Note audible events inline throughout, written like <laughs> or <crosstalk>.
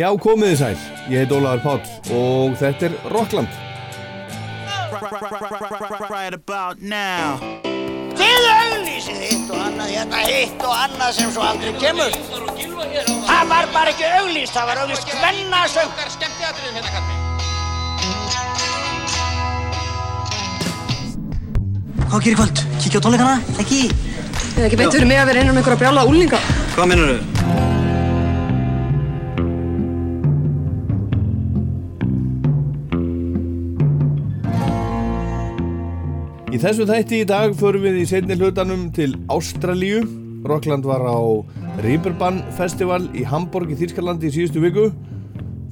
Já, komiði sæl, ég heit Ólaður Páll og þetta er Rockland. Right about now Þið auglýsið hitt og annað, hérna hitt og annað sem svo aldrei kemur. Það var bara ekki auglýst, það var auglýst hvennasöng. Hvað gerir kvöld? Kíkja á tónleikana? Ekki? Eða ekki beint fyrir mig að vera innan um einhverja brjála úlninga. Hvað minnur þau? Í þessu þætti í dag förum við í setni hlutanum til Ástralíu. Rockland var á Rýberbann festival í Hamburg í Þýrskalandi í síðustu viku,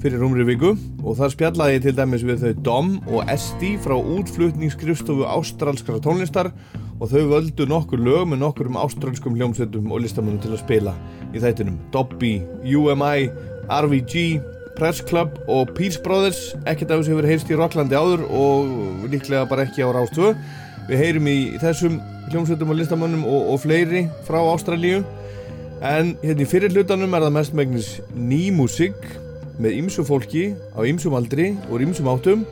fyrir umri viku, og þar spjallaði til dæmis við þau Dom og Esti frá útflutningskrifstofu ástralskara tónlistar og þau völdu nokkur lög með nokkur um ástralskum hljómsveitum og listamönnum til að spila í þættinum. Dobby, UMI, RVG, Press Club og Peace Brothers, ekkert af þessu hefur heyrst í Rocklandi áður og líklega bara ekki á Rástvö. Við heyrum í þessum hljómsveitum og listamönnum og, og fleiri frá Ástralíu. En hérna í fyrir hlutanum er það mest megnis ný músík með ýmsu fólki á ýmsum aldri og ýmsum áttum.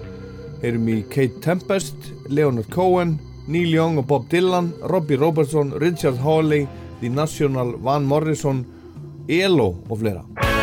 Heyrum í Kate Tempest, Leonard Cohen Neil Young og Bob Dylan Robbie Robertson, Richard Hawley The National, Van Morrison ELO og fleira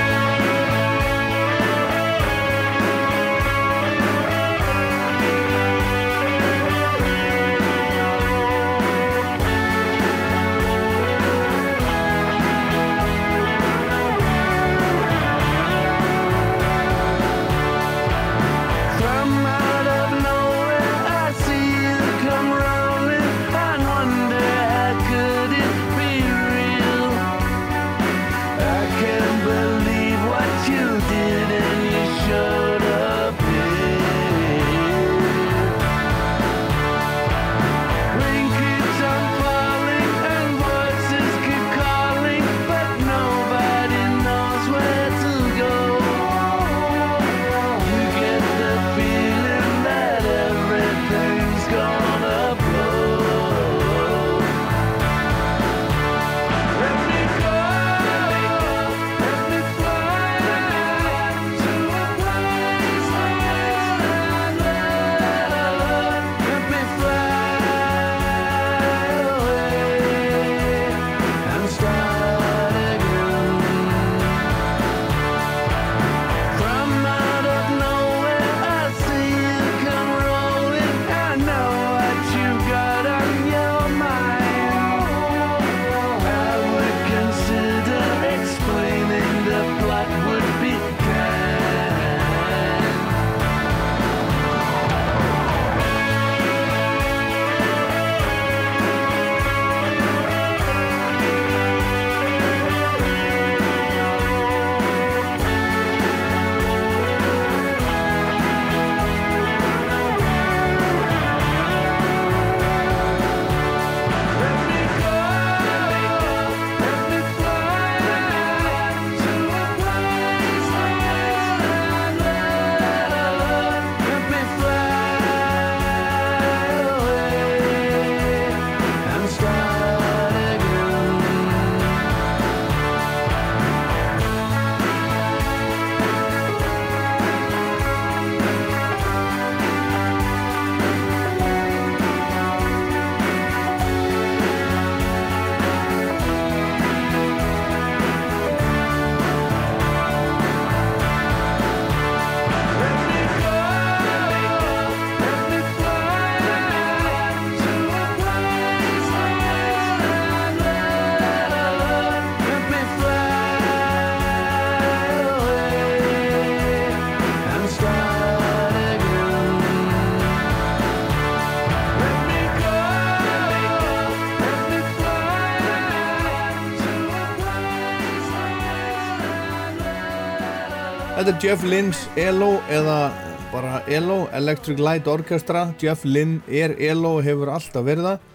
Þetta er Jeff Lynne's ELO eða bara ELO, Electric Light Orchestra. Jeff Lynne er ELO hefur alltaf verið það.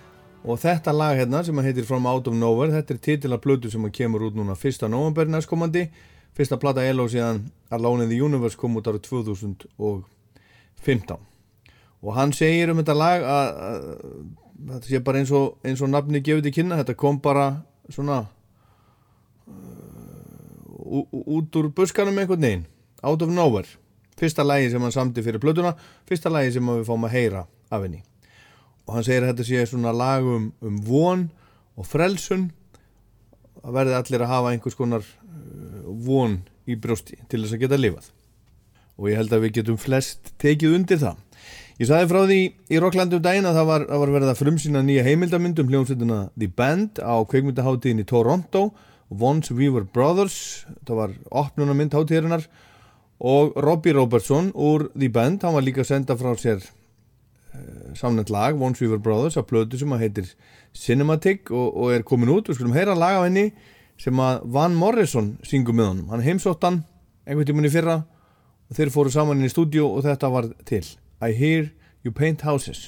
Og þetta lag hérna sem heitir From Out of Nowhere þetta er titila blödu sem kemur út núna 1. november næstkomandi. Fyrsta plata ELO síðan Alone in the Universe kom út árið 2015 og hann segir um þetta lag að, að þetta sé bara eins og, eins og nafni gefið til kynna, þetta kom bara svona uh, út úr buskanum einhvern veginn Out of Nowhere. Fyrsta lagi sem hann samdi fyrir plötuna fyrsta lagi sem við fáum að heyra af henni. Og hann segir að þetta sé svona lag um, von og frelsun. Að verði allir að hafa einhvers konar uh, von í brjósti til þess að geta lifað. Og ég held að við getum flest tekið undir það. Ég sagði frá því í Rocklandi um daginn að það var, var verið að frumsýna nýja heimildamynd um hljómsveitina The Band á kveikmyndaháttíðin í Toronto Once We Were Brothers. Það var opnunarmynd háttíðirinnar og Robbie Robertson úr The Band, hann var líka að senda frá sér uh, samnend lag Once We Were Brothers á plötu sem að heitir Cinematic og, og er komin út. Við skulum heyra lag af henni sem að Van Morrison syngur með honum. Hann heimsótt hann einhvern tímunni fyrra og þeir fóru saman inn í stúdíu og þetta var til. I hear you paint houses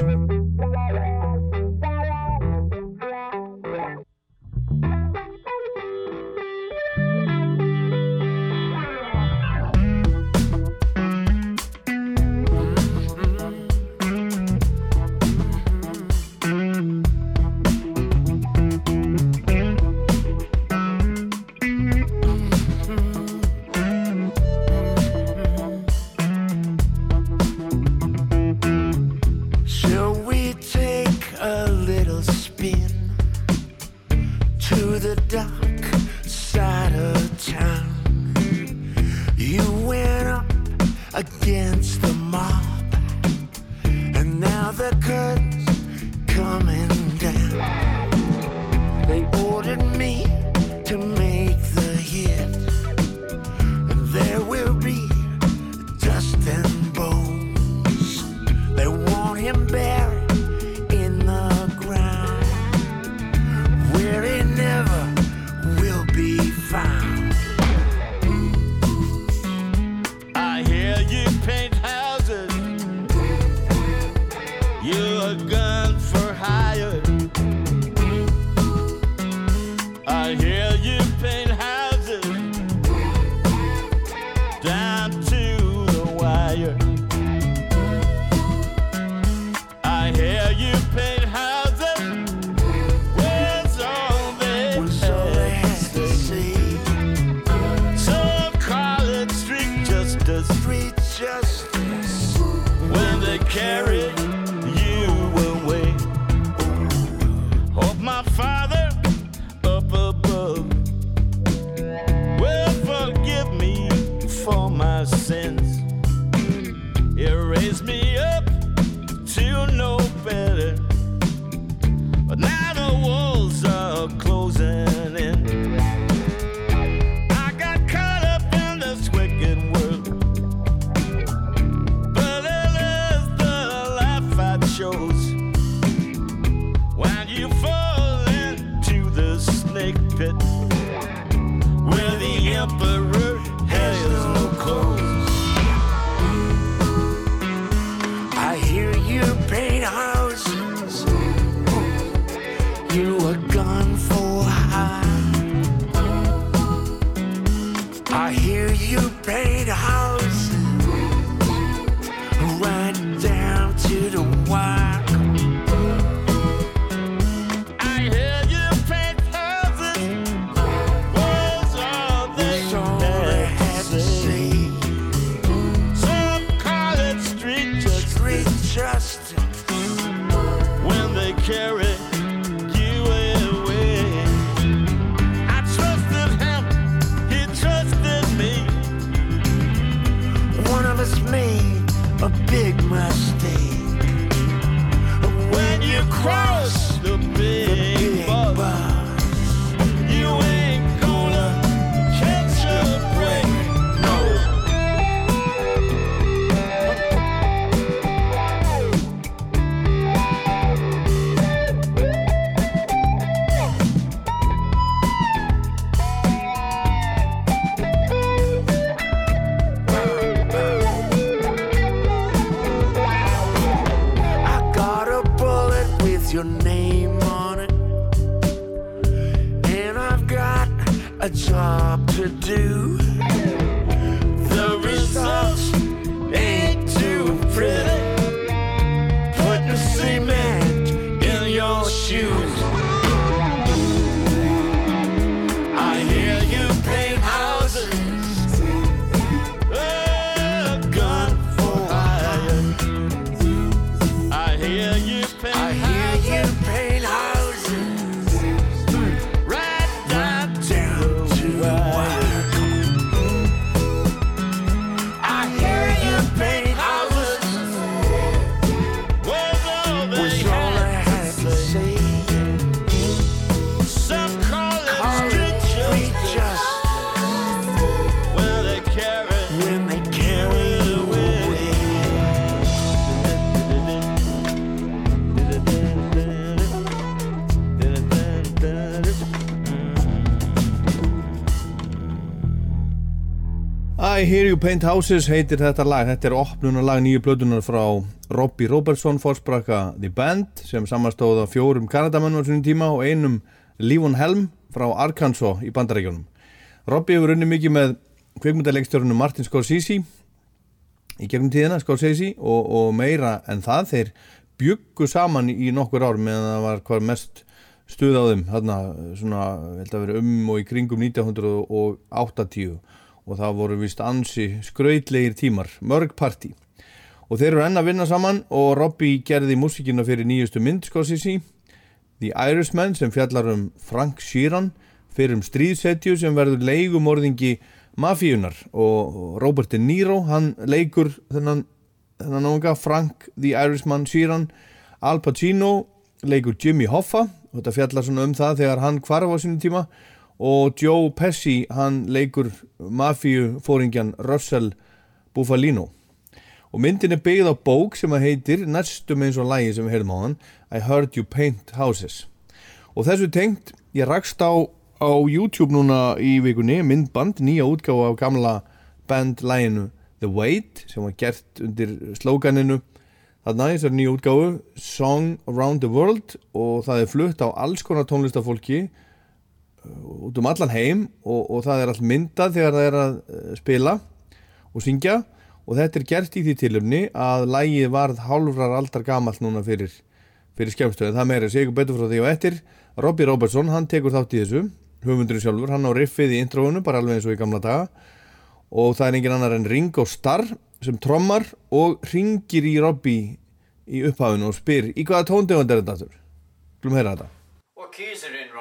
Paint Houses heitir þetta lag. Þetta er opnunarlag nýju plötunar frá Robbie Robertson, fórsprakka The Band sem samastóða fjórum Kanadamennum á svona tíma og einum Lívon Helm frá Arkansas í bandarækjunum. Robbie hefur unni mikið með kvikmyndaleikstjórunum Martin Scorsese í gegnum tíðina, Scorsese og, og meira en það þeir byggu saman í nokkur ár meðan það var hvað mest stuð á þeim þarna svona, held að vera um og í kringum 1980 og það voru vist ansi skrautlegir tímar, mörg partí. Og þeir eru enn að vinna saman og Robbie gerði músikina fyrir nýjustu mynd Scorsese The Irishman sem fjallar um Frank Sheeran fyrir um stríðsetju sem verður leigumorðingi mafíunar og Robert De Niro hann leikur þennan, þennan ánga Frank The Irishman Sheeran. Al Pacino leikur Jimmy Hoffa. Og þetta fjallar svona um það þegar hann kvarf á sínum tíma og Joe Pesci hann leikur mafíufóringjan Russell Bufalino og myndin er byggð á bók sem að heitir næstum eins og lægi sem við heyrðum á hann I Heard You Paint Houses. Og þessu tengt ég rakst á, á YouTube núna í vikunni myndband, nýja útgáfa af gamla bandlæginu The Wait sem var gert undir slóganinu. Þarna þessar nýja útgáfu Song Around the World og það er flutt á alls konar tónlistafólki út um allan heim og, og það er allt myndað þegar það er að uh, spila og syngja. Og þetta er gert í því tilumni að lægið varð hálfrar aldar gamalt núna fyrir, fyrir skemmstöðu það meira segur betur frá því og eftir. Robbie Robertson, hann tekur þátt í þessu höfundurinn sjálfur, hann á riffið í intróinu bara alveg eins og í gamla daga. Og það er engin annar en Ringo Starr sem trommar og ringir í Robbie í upphafinu og spyr í hvaða tóndegund er þetta? Glum heyra þetta. Are in, Robbie?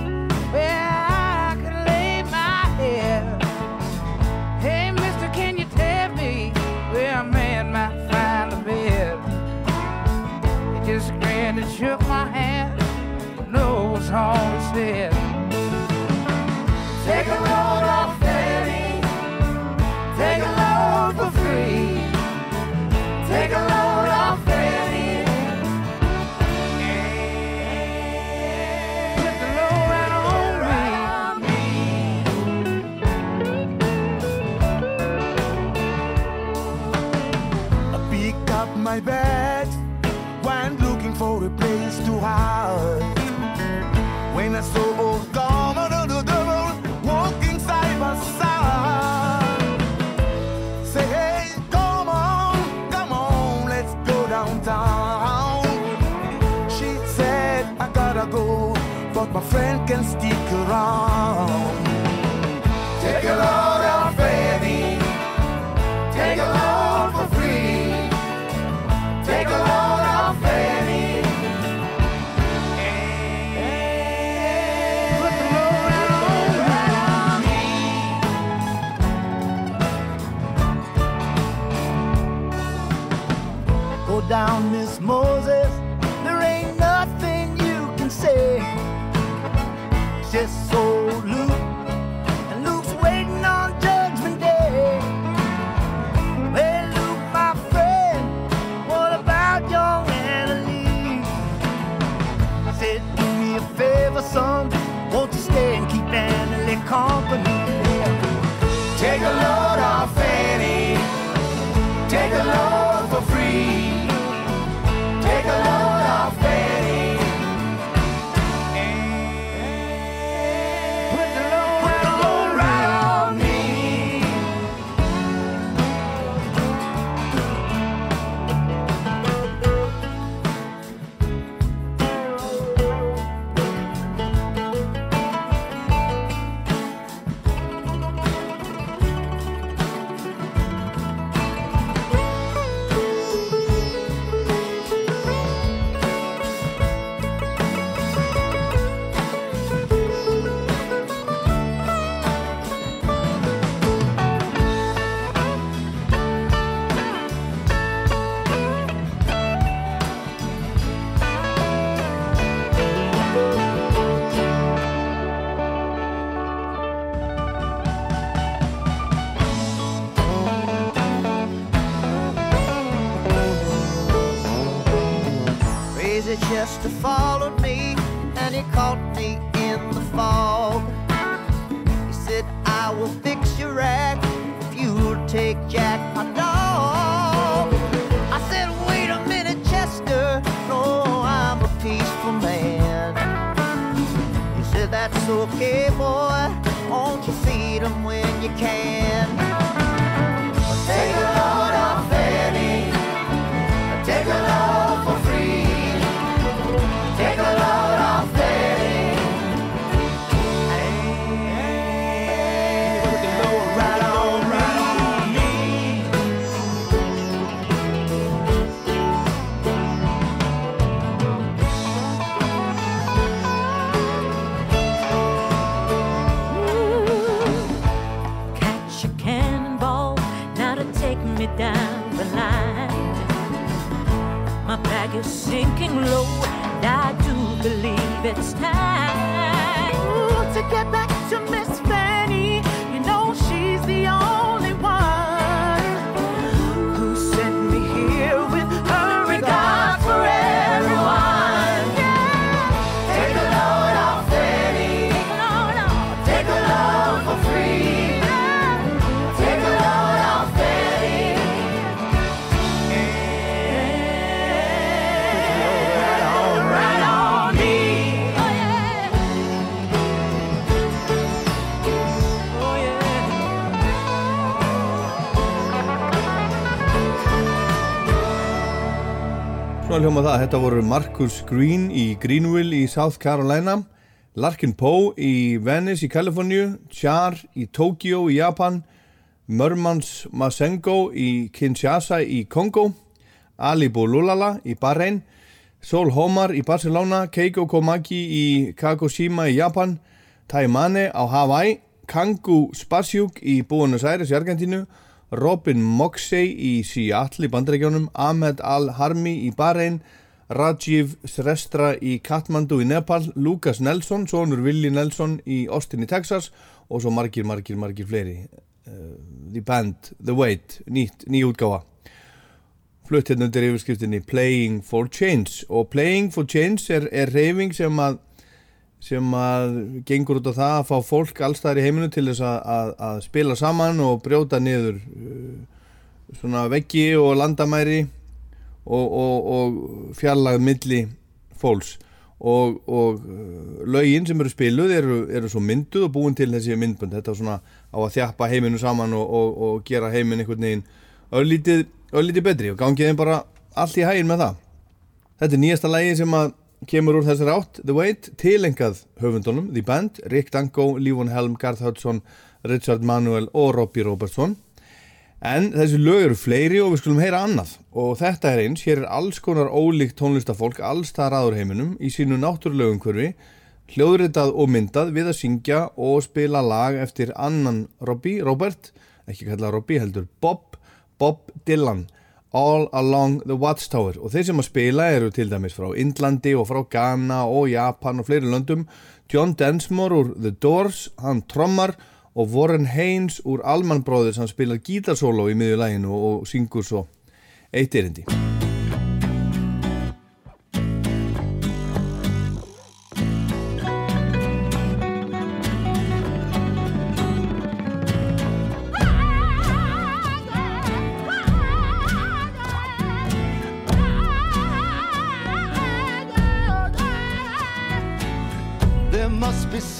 and shook my hand. No, was all he said. Take a load can stick around. Believe it's time. To get back to Miss hljóma það, þetta voru Marcus Green í Greenville í South Carolina Larkin Poe í Venice í Kaliforníu Char í Tokyo í Japan Mörmans Masengo í Kinshasa í Kongo Ali Bolulala í Bahrein Sol Homar í Barcelona Keiko Komaki í Kagoshima í Japan Taimane á Hawaii Kangu Spasiuk í Buenos Aires í Argentínu Robin Moxey í Seattle í Bandaríkjónum Ahmed Al-Harmi í Bahrein Rajiv Srestra í Kathmandu í Nepal Lucas Nelson, sonur Willi Nelson í Austin í Texas og svo margir, margir, margir fleiri. Uh, The Band, The Wait, ný útgáfa. Flutt hérna undir yfirskriftinni Playing for Change og Playing for Change er, er reyfing sem að sem að gengur út á það að fá fólk allstæðar í heiminu til þess að, að, að spila saman og brjóta niður uh, svona veggi og landamæri og, og, og fjarlagð milli fólks. Og, og uh, lögin sem eru spiluð eru, eru svo mynduð og búin til þessi myndbönd. Þetta er svona á að þjappa heiminu saman og, gera heiminn einhvern veginn örlítið betri og gangið þeim bara allt í hæginn með það. Þetta er nýjasta lægi sem að kemur úr þessari átt The Wait, tilengað höfundunum The Band, Rick Danko, Lífon Helm, Garth Hudson Richard Manuel og Robbie Robertson. En þessi lög eru fleiri og við skulum heyra annað. Og þetta er eins, hér er alls konar ólíkt tónlistafólk alls þar aður heiminum í sínu náttúrulegu umhverfi hljóðritað og myndað við að syngja og spila lag eftir annan Robbie, Robert ekki kalla Robbie heldur Bob Bob Dylan All Along the Watchtower. Og þeir sem að spila eru til dæmis frá Indlandi og frá Ghana og Japan og fleiri löndum. John Densmore úr The Doors, hann trommar. Og Warren Haynes úr Allman Brothers hann spilar gítarsóló í miðju læginu og, og syngur svo eitt erindi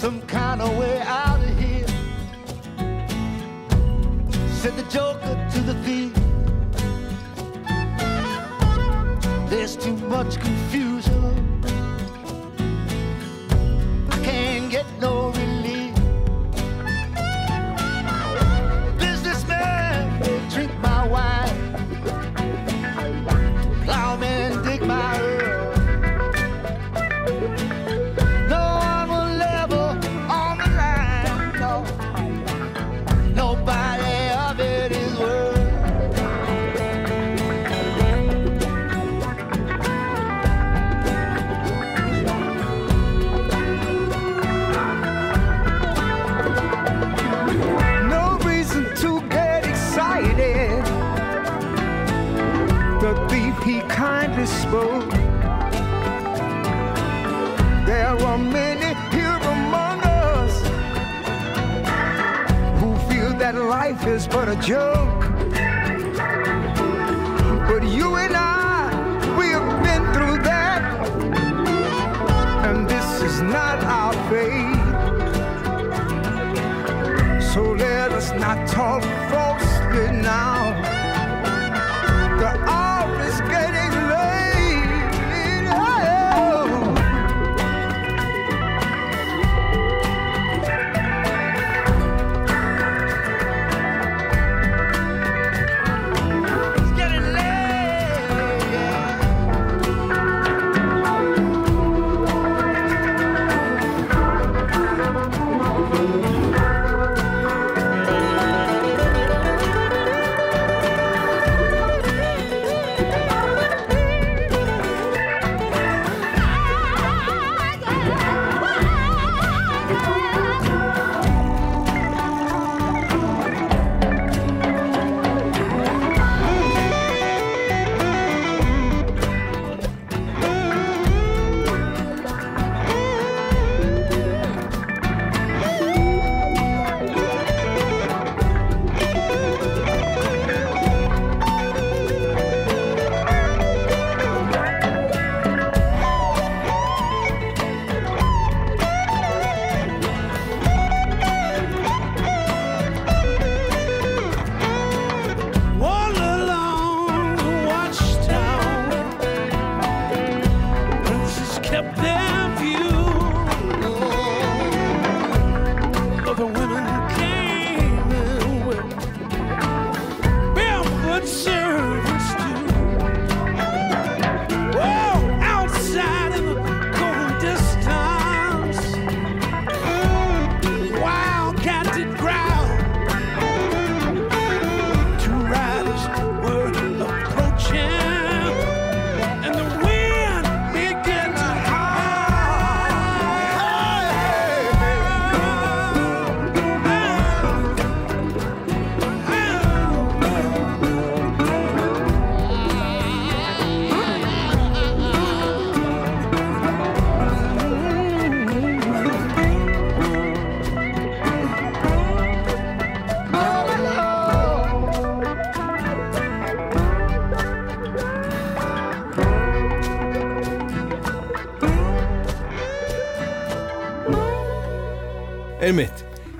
some kind of way out of here. Said the joker to the thief. There's too much confusion. I can't get no relief.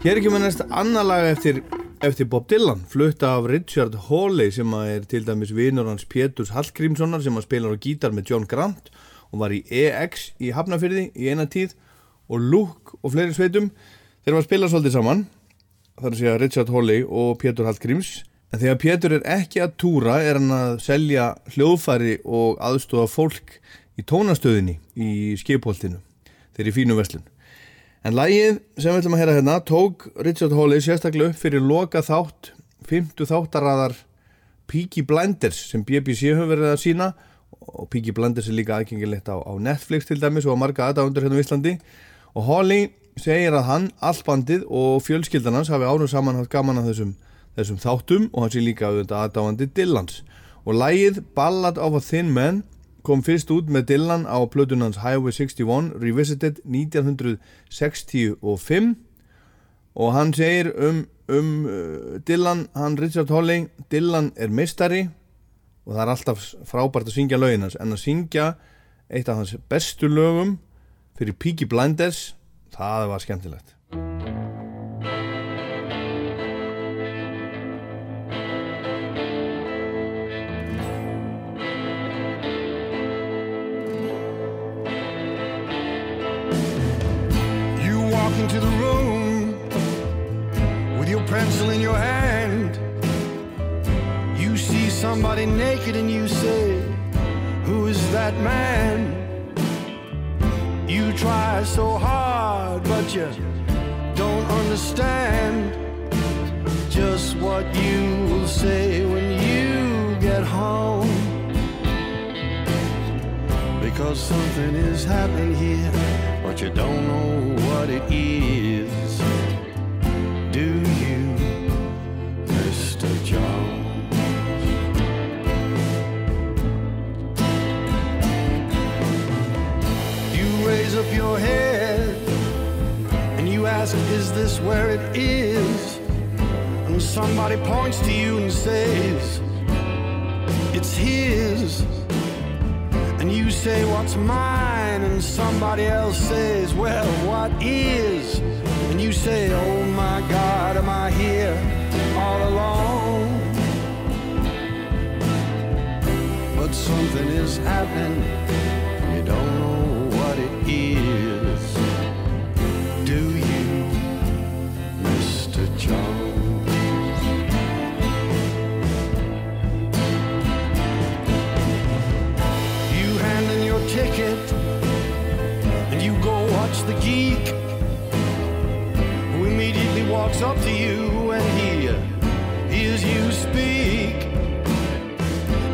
Hér er ekki með næst annar lag eftir, eftir Bob Dylan flutt af Richard Hawley sem að er til dæmis vinur hans Péturs Hallgrímssonar sem að spilar á gítar með John Grant og var í EX í Hafnafyrði í eina tíð og Luke og fleiri sveitum. Þeir var að spila svolítið saman þar að segja Richard Hawley og Pétur Hallgríms. En þegar Pétur er ekki að túra er hann að selja hljóðfæri og aðstofa fólk í tónastöðinni í skipholtinu. Þeir í fínu verslun En lagið sem við ætlum að heyra hérna tók Richard Hawley sérstaklega upp fyrir loka þátt, fymtu þáttaraðar Peaky Blinders sem BBC hefur verið að sína og Peaky Blinders er líka aðgengilegt á, á Netflix til dæmis og á marga aðdándur hérna á Íslandi. Og Hawley segir að hann, allbandið og fjölskyldan hans hafi árum saman haft gaman að þessum, þessum þáttum og hann sé líka auðvitað aðdáandi Dylans. Og lagið Ballad of a Thin Man kom fyrst út með Dylan á plötunans Highway 61 Revisited 1965 og hann segir um, um uh, Dylan, hann Richard Hawley Dylan er mistari og það er alltaf frábært að syngja lögin hans en að syngja eitt af hans bestu lögum fyrir Peaky Blinders það var skemmtilegt walk into the room with your pencil in your hand. You see somebody naked and you say, Who is that man? You try so hard, but you don't understand just what you will say when you get home. Because something is happening here, but you don't know what it is. Do you, Mr. Jones? You raise up your head and you ask, Is this where it is? And somebody points to you and says, It's his. And you say, What's mine? And somebody else says, Well, what is? And you say, Oh my God, am I here all alone? But something is happening, you don't know what it is. Do you, Mr. Jones? The geek who immediately walks up to you and he hears you speak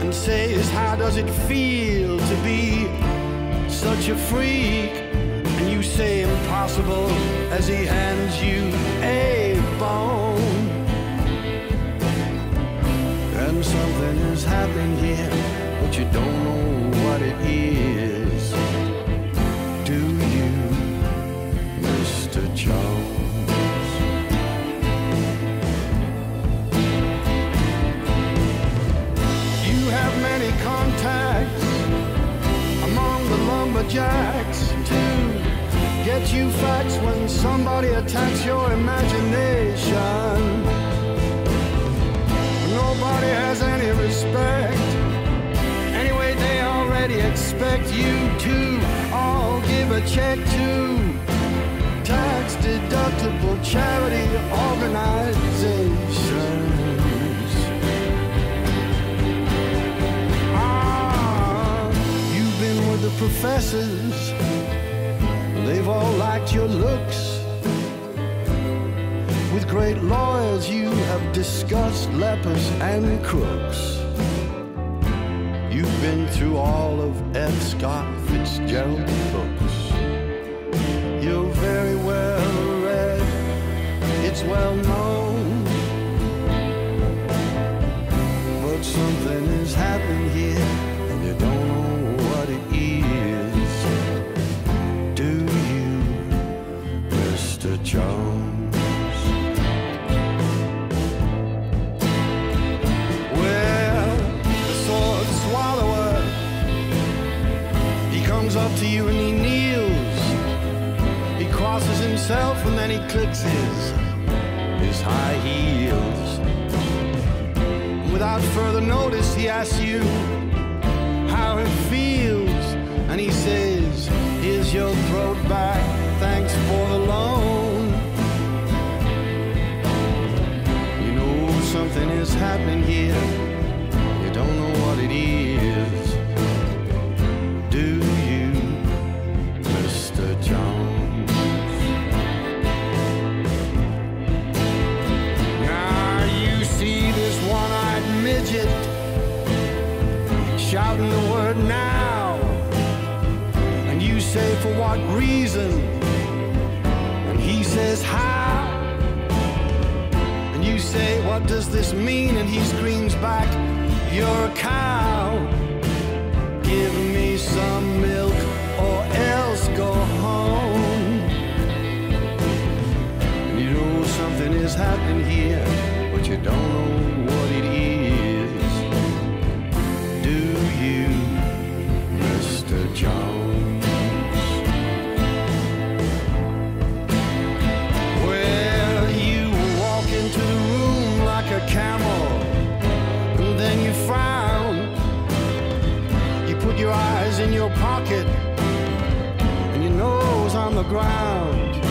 and says, How does it feel to be such a freak? And you say, Impossible, as he hands you a bone. And something is happening here, but you don't know what it is. Attacks your imagination. Nobody has any respect. Anyway, they already expect you to all give a check to tax deductible charity organizations. Ah, you've been with the professors. They've all liked your looks. Great lawyers, you have discussed lepers and crooks. You've been through all of F. Scott Fitzgerald's books. You're very well read, it's well known. Clicks his, his high heels. Without further notice, he asks you how it feels, and he says, Here's your throat back, thanks for the loan. You know something is happening here. Shouting the word now. And you say for what reason? And he says how. And you say, What does this mean? And he screams back, You're a cow. Give me some milk or else go home. And you know something is happening here, but you don't know ground.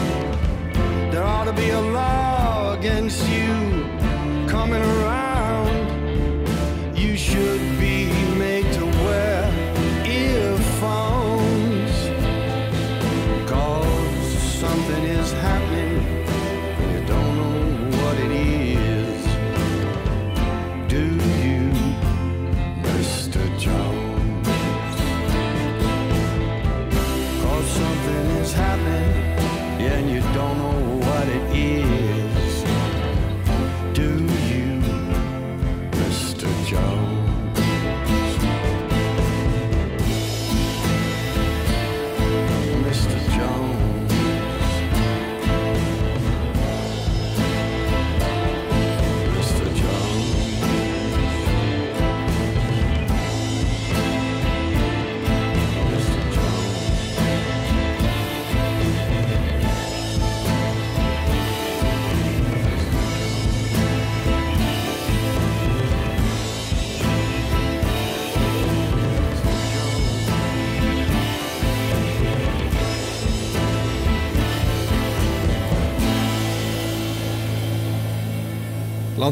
There ought to be a law against you coming around.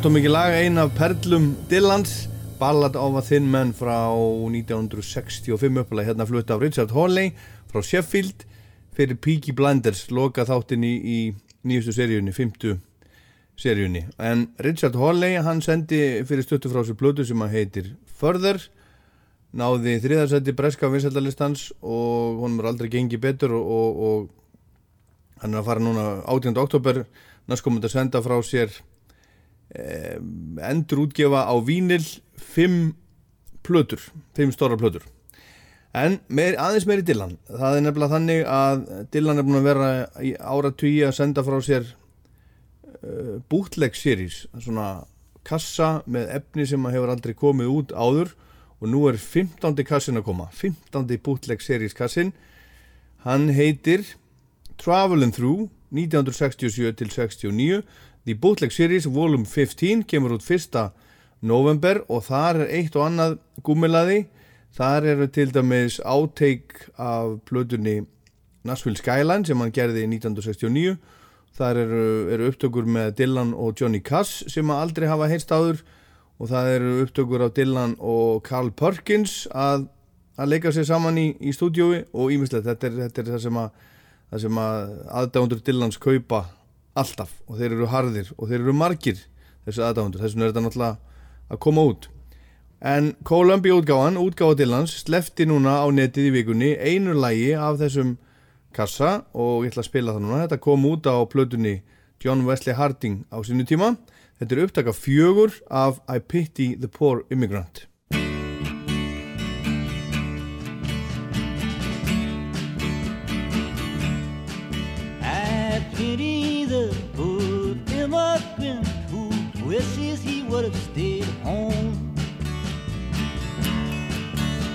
Langt og mikið lag, ein af perlum Dylans, Ballad of a Thin Man frá 1965 upplega hérna flutt af Richard Hawley frá Sheffield fyrir Peaky Blinders, loka þáttin í, í nýjustu seríunni, fymtu seríunni. En Richard Hawley, hann sendi fyrir stuttu frá sér blödu sem að heitir Further, náði þriðarsætti breska vinsættalistans og honum er aldrei gengið betur og, og, og hann er að fara núna 18. oktober næstkomandi að senda frá sér endur útgefa á vínil fimm plötur, fimm stóra plötur en meir, aðeins meiri Dylan það er nefnilega þannig að Dylan er búin að vera í áratugji að senda frá sér uh, bootleg series svona kassa með efni sem hefur aldrei komið út áður og nú er 15. kassin að koma 15. bootleg series kassin hann heitir Travelin' Through 1967 til 69 The Bootleg Series Volume 15 kemur út 1. november og þar er eitt og annað gúmilaði þar eru til dæmis áteik af plötunni Nashville Skyline sem hann gerði 1969 þar eru, eru upptökur með Dylan og Johnny Cass sem að aldrei hafa heyrst áður og það eru upptökur af Dylan og Carl Perkins að, að leika sér saman í, í stúdiói og ímislegt, þetta þetta er það sem að að aðdándur Dylans kaupa alltaf og þeir eru harðir og þeir eru margir þessu aðdándur, þessum er þetta náttúrulega að koma út. En Columbia útgáfan, útgáfa Dylans slefti núna á netið í vikunni einu lægi af þessum kassa og ég ætla að spila það núna, þetta kom út á plötunni John Wesley Harding á sínu tíma. Þetta er upptaka fjögur af I Pity the Poor Immigrant would have stayed home.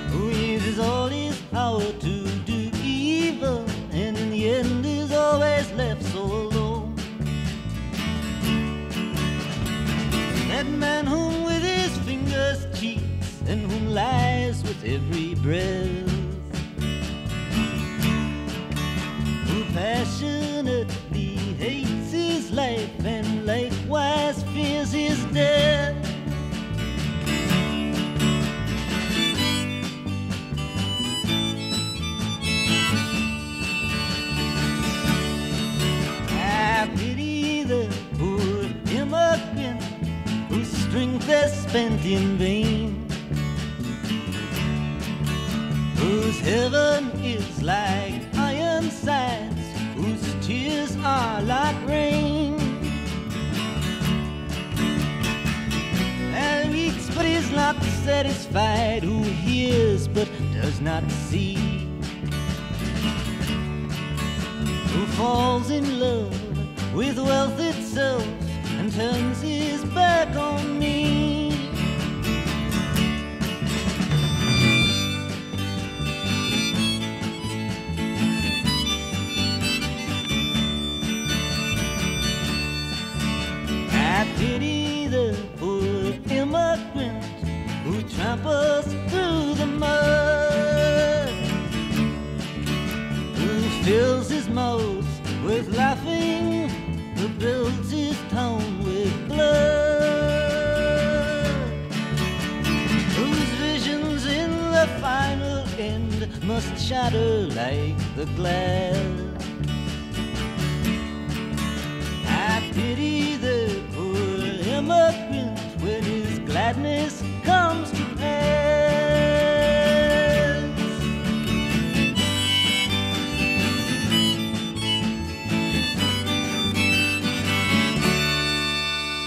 Who uses all his power to do evil and in the end is always left so alone. That man whom with his fingers cheats and whom lies with every breath. who passionately hates his life and likewise his. I pity the poor immigrant whose strength is spent in vain satisfied, who hears but does not see. Who falls in love with wealth itself and turns his shatter like the glass. I pity the poor immigrant when his gladness comes to pass.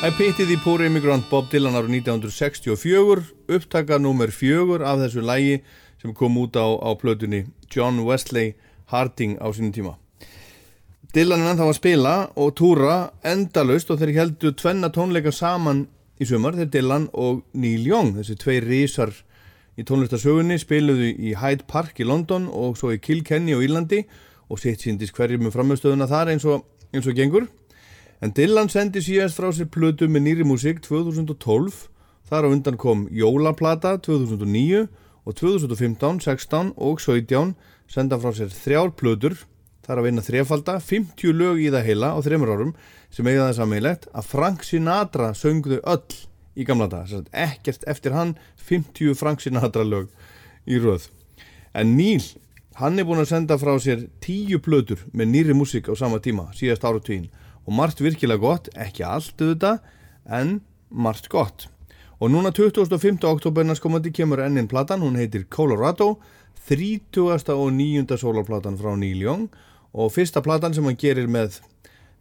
I Pity the Poor Immigrant Bob Dylan ára 1964 upptaka nummer fjögur af þessu lægi sem kom út á, á plötunni. John Wesley Harding á sínum tíma. Dylan er ennþá að spila og túra endalaust og þeir heldur tvenna tónleika saman í sumar, þeir Dylan og Neil Young, þessi tvei risar í tónlistarsögunni, spiluðu í Hyde Park í London og svo í Kilkenny á Írlandi og sitt síndist hverjum með framstöðuna þar eins og, eins og gengur. En Dylan sendi síðast frá sér plötu með nýri músík 2012, þar á undan kom Jólaplata 2009 og 2015, 16 og 17 senda frá sér þrjár plötur, þar að vinna þrefalda, 50 lög í það heila á þreymur árum sem eiga það sammeilegt að Frank Sinatra söngðu öll í gamla dag. Ekkert eftir hann, 50 Frank Sinatra lög í röð. En Níl, hann er búin að senda frá sér tíu plötur með nýri músík á sama tíma, síðast áratvín. Og margt virkilega gott, ekki allt auðvitað, en margt gott. Og núna 25. oktobernas komandi kemur ennin platan, hún heitir Colorado, 30. og 9. sólarplatan frá Neil Young og fyrsta platan sem hann gerir með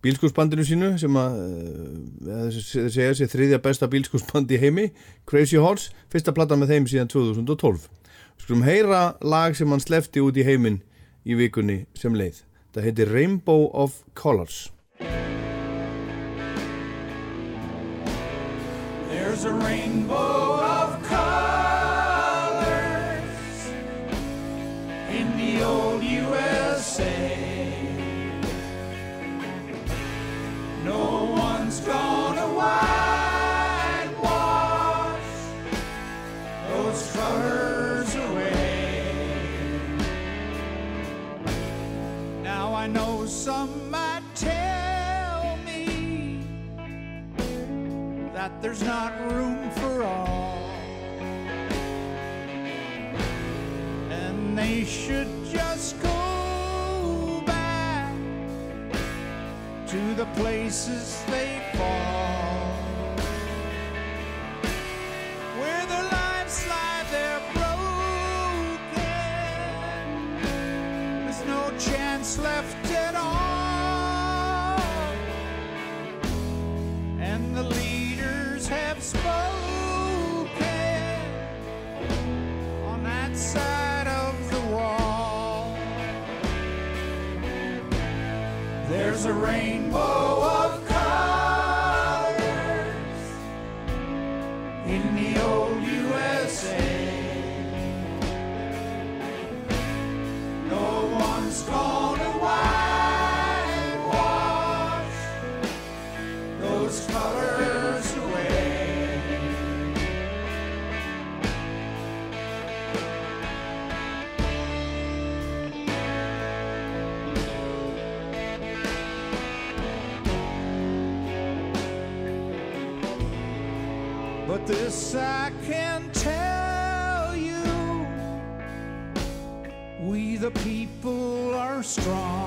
bílskúsbandinu sínu sem að eh, segja sér þriðja besta bílskúsband í heimi Crazy Horse, fyrsta platan með þeim síðan 2012 Skulum heyra lag sem hann slefti út í heiminn í vikunni sem leið það heitir Rainbow of Colors There's a rainbow of colors in the old USA. No one's gonna there's not room for all. And they should just go back to the places they fall. There's a rainbow strong.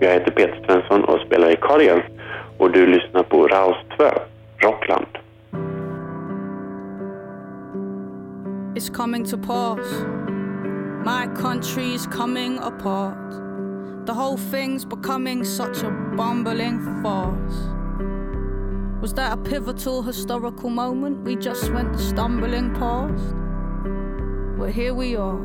Jag heter Peter Svensson och spelar i och du lyssnar på Raus 2, Rockland. It's coming to pass. My country's coming apart. The whole thing's becoming such a bumbling farce. Was that a pivotal historical moment we just went stumbling past? Well, here we are,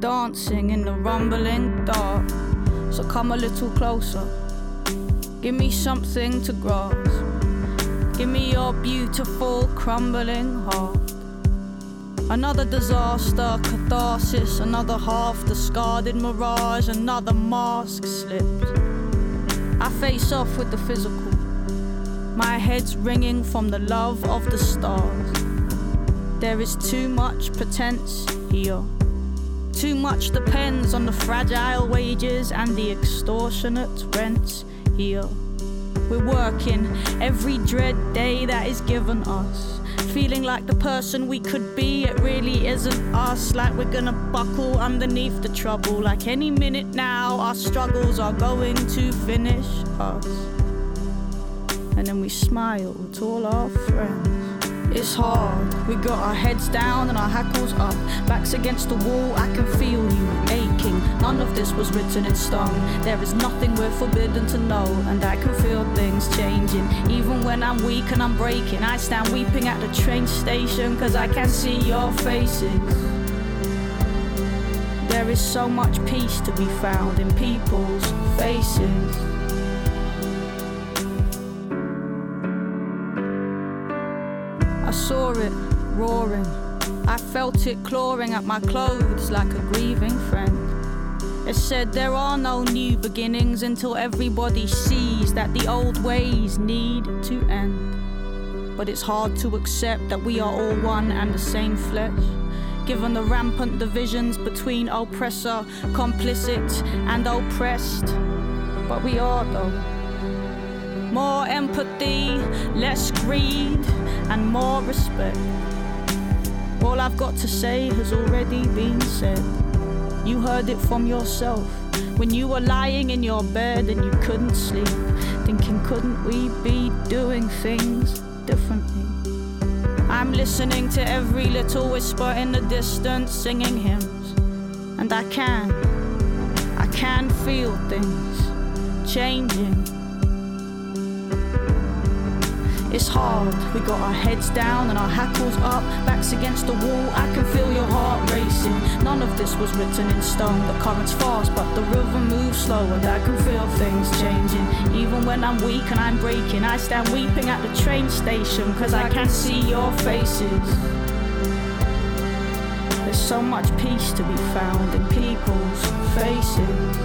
dancing in the rumbling dark. So come a little closer. Give me something to grasp. Give me your beautiful, crumbling heart. Another disaster, catharsis, another half discarded mirage, another mask slipped. I face off with the physical. My head's ringing from the love of the stars. There is too much pretense here. Too much depends on the fragile wages and the extortionate rents here. We're working every dread day that is given us. Feeling like the person we could be, it really isn't us. Like we're gonna buckle underneath the trouble. Like any minute now, our struggles are going to finish us. And then we smile to all our friends. It's hard, we got our heads down and our hackles up. Backs against the wall, I can feel you aching. None of this was written in stone. There is nothing we're forbidden to know, and I can feel things changing. Even when I'm weak and I'm breaking, I stand weeping at the train station, cause I can see your faces. There is so much peace to be found in people's faces. It roaring. I felt it clawing at my clothes like a grieving friend. It said there are no new beginnings until everybody sees that the old ways need to end. But it's hard to accept that we are all one and the same flesh. Given the rampant divisions between oppressor, complicit, and oppressed. But we are though. More empathy, less greed, and more respect. All I've got to say has already been said. You heard it from yourself when you were lying in your bed and you couldn't sleep, thinking, couldn't we be doing things differently? I'm listening to every little whisper in the distance, singing hymns, and I can, I can feel things changing. It's hard, we got our heads down and our hackles up, backs against the wall. I can feel your heart racing. None of this was written in stone. The current's fast, but the river moves slow, and I can feel things changing. Even when I'm weak and I'm breaking, I stand weeping at the train station, cause I can see your faces. There's so much peace to be found in people's faces.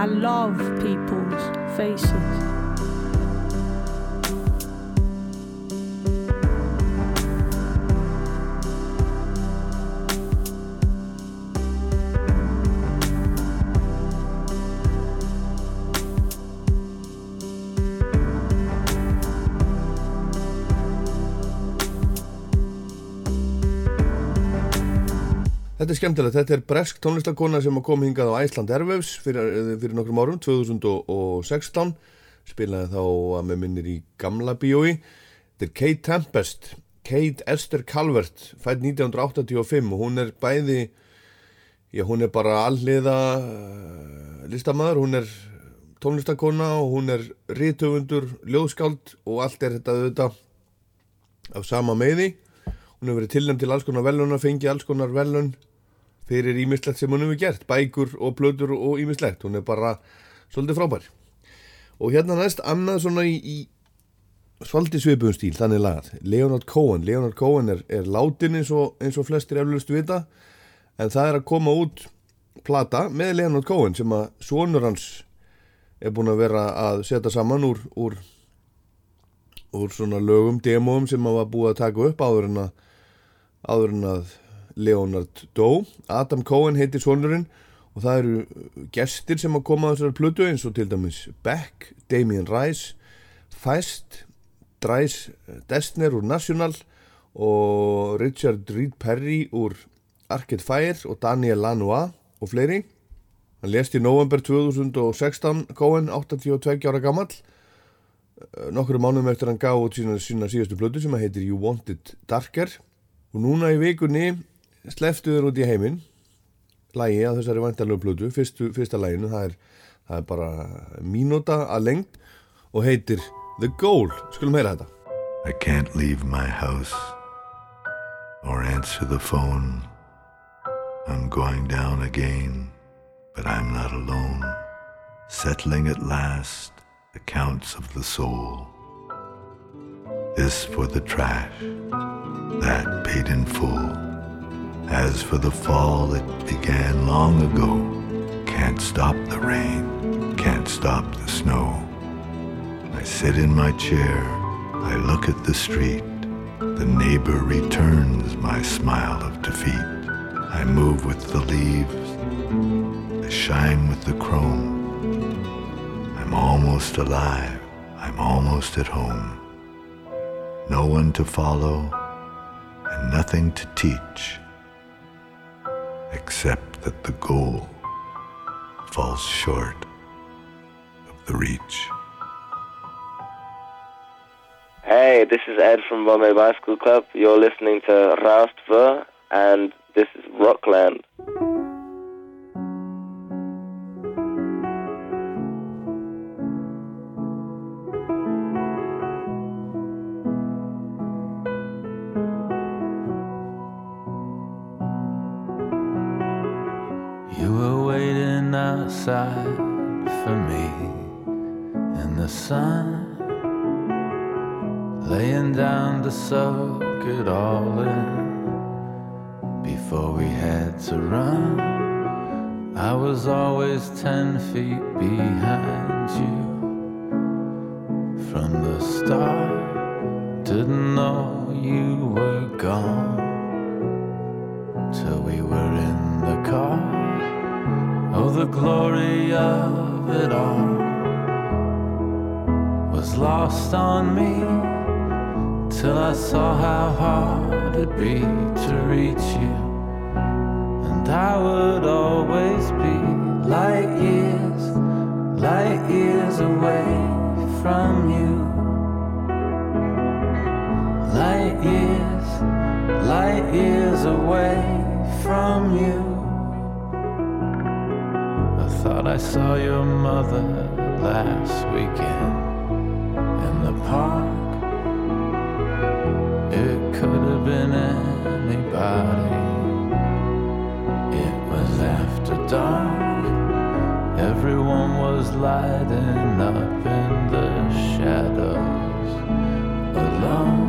I love people's faces. Þetta er skemmtilegt, þetta er bresk tónlistakona sem kom hingað á Æsland Airwaves fyrir, fyrir nokkrum árum, 2016 spilaði þá að með minnir í gamla bíói. Þetta er Kate Tempest Kate Esther Calvert fætt 1985 og hún er bæði já hún er bara alliða listamæður, hún er tónlistakona og hún er rítöfundur, ljóðskáld og allt er þetta auðvitað af sama meði hún hefur verið tilnæmt til alls konar velun að fengi alls konar velun fyrir ímislegt sem hún hefur gert, bækur og blöður og ímislegt, hún er bara svolítið frábær. Og hérna næst annað svona í, í svolítið svipuðum stíl, þannig lagað. Leonard Cohen, Leonard Cohen er, er látin eins og, eins og flestir eflustu vita en það er að koma út plata með Leonard Cohen sem að sonur hans er búin að vera að setja saman úr, úr úr svona lögum, demóum sem að var búið að taka upp áður en að áður en að Leonard dó Adam Cohen heitir sonurinn og það eru gestir sem að koma á þessari plötu eins og til dæmis Beck, Damien Rice Feist Dries Destner úr National og Richard Reed Perry úr Arcade Fire og Daniel Lanois og fleiri. Hann lést í november 2016 Cohen, 82 ára gammal nokkru mánuðum eftir hann gaf út sína, sína síðastu plötu sem að heitir You Want It Darker. Og núna í vikunni sleftu þér út í heiminn lægi á þessari vantarlegu plötu fyrstu, fyrsta læginu, það er, það er bara mínúta að lengt og heitir The Goal skulum heyra þetta I can't leave my house or answer the phone. I'm going down again, but I'm not alone. Settling at last accounts of the soul. This for the trash, that paid in full. As for the fall, it began long ago. Can't stop the rain, can't stop the snow. I sit in my chair, I look at the street. The neighbor returns my smile of defeat. I move with the leaves, I shine with the chrome. I'm almost alive, I'm almost at home. No one to follow and nothing to teach, except that the goal falls short of the reach. Hey, this is Ed from Bombay Bicycle Club. You're listening to Raustver, and this is Rockland. For me in the sun, laying down to soak it all in before we had to run. I was always ten feet behind you from the start. Didn't know you were gone the glory of it all was lost on me till I saw how hard it'd be to reach you. And I would always be light years, light years away from you. Light years, light years away from you. I saw your mother last weekend in the park. It could have been anybody. It was after dark. Everyone was lighting up in the shadows alone.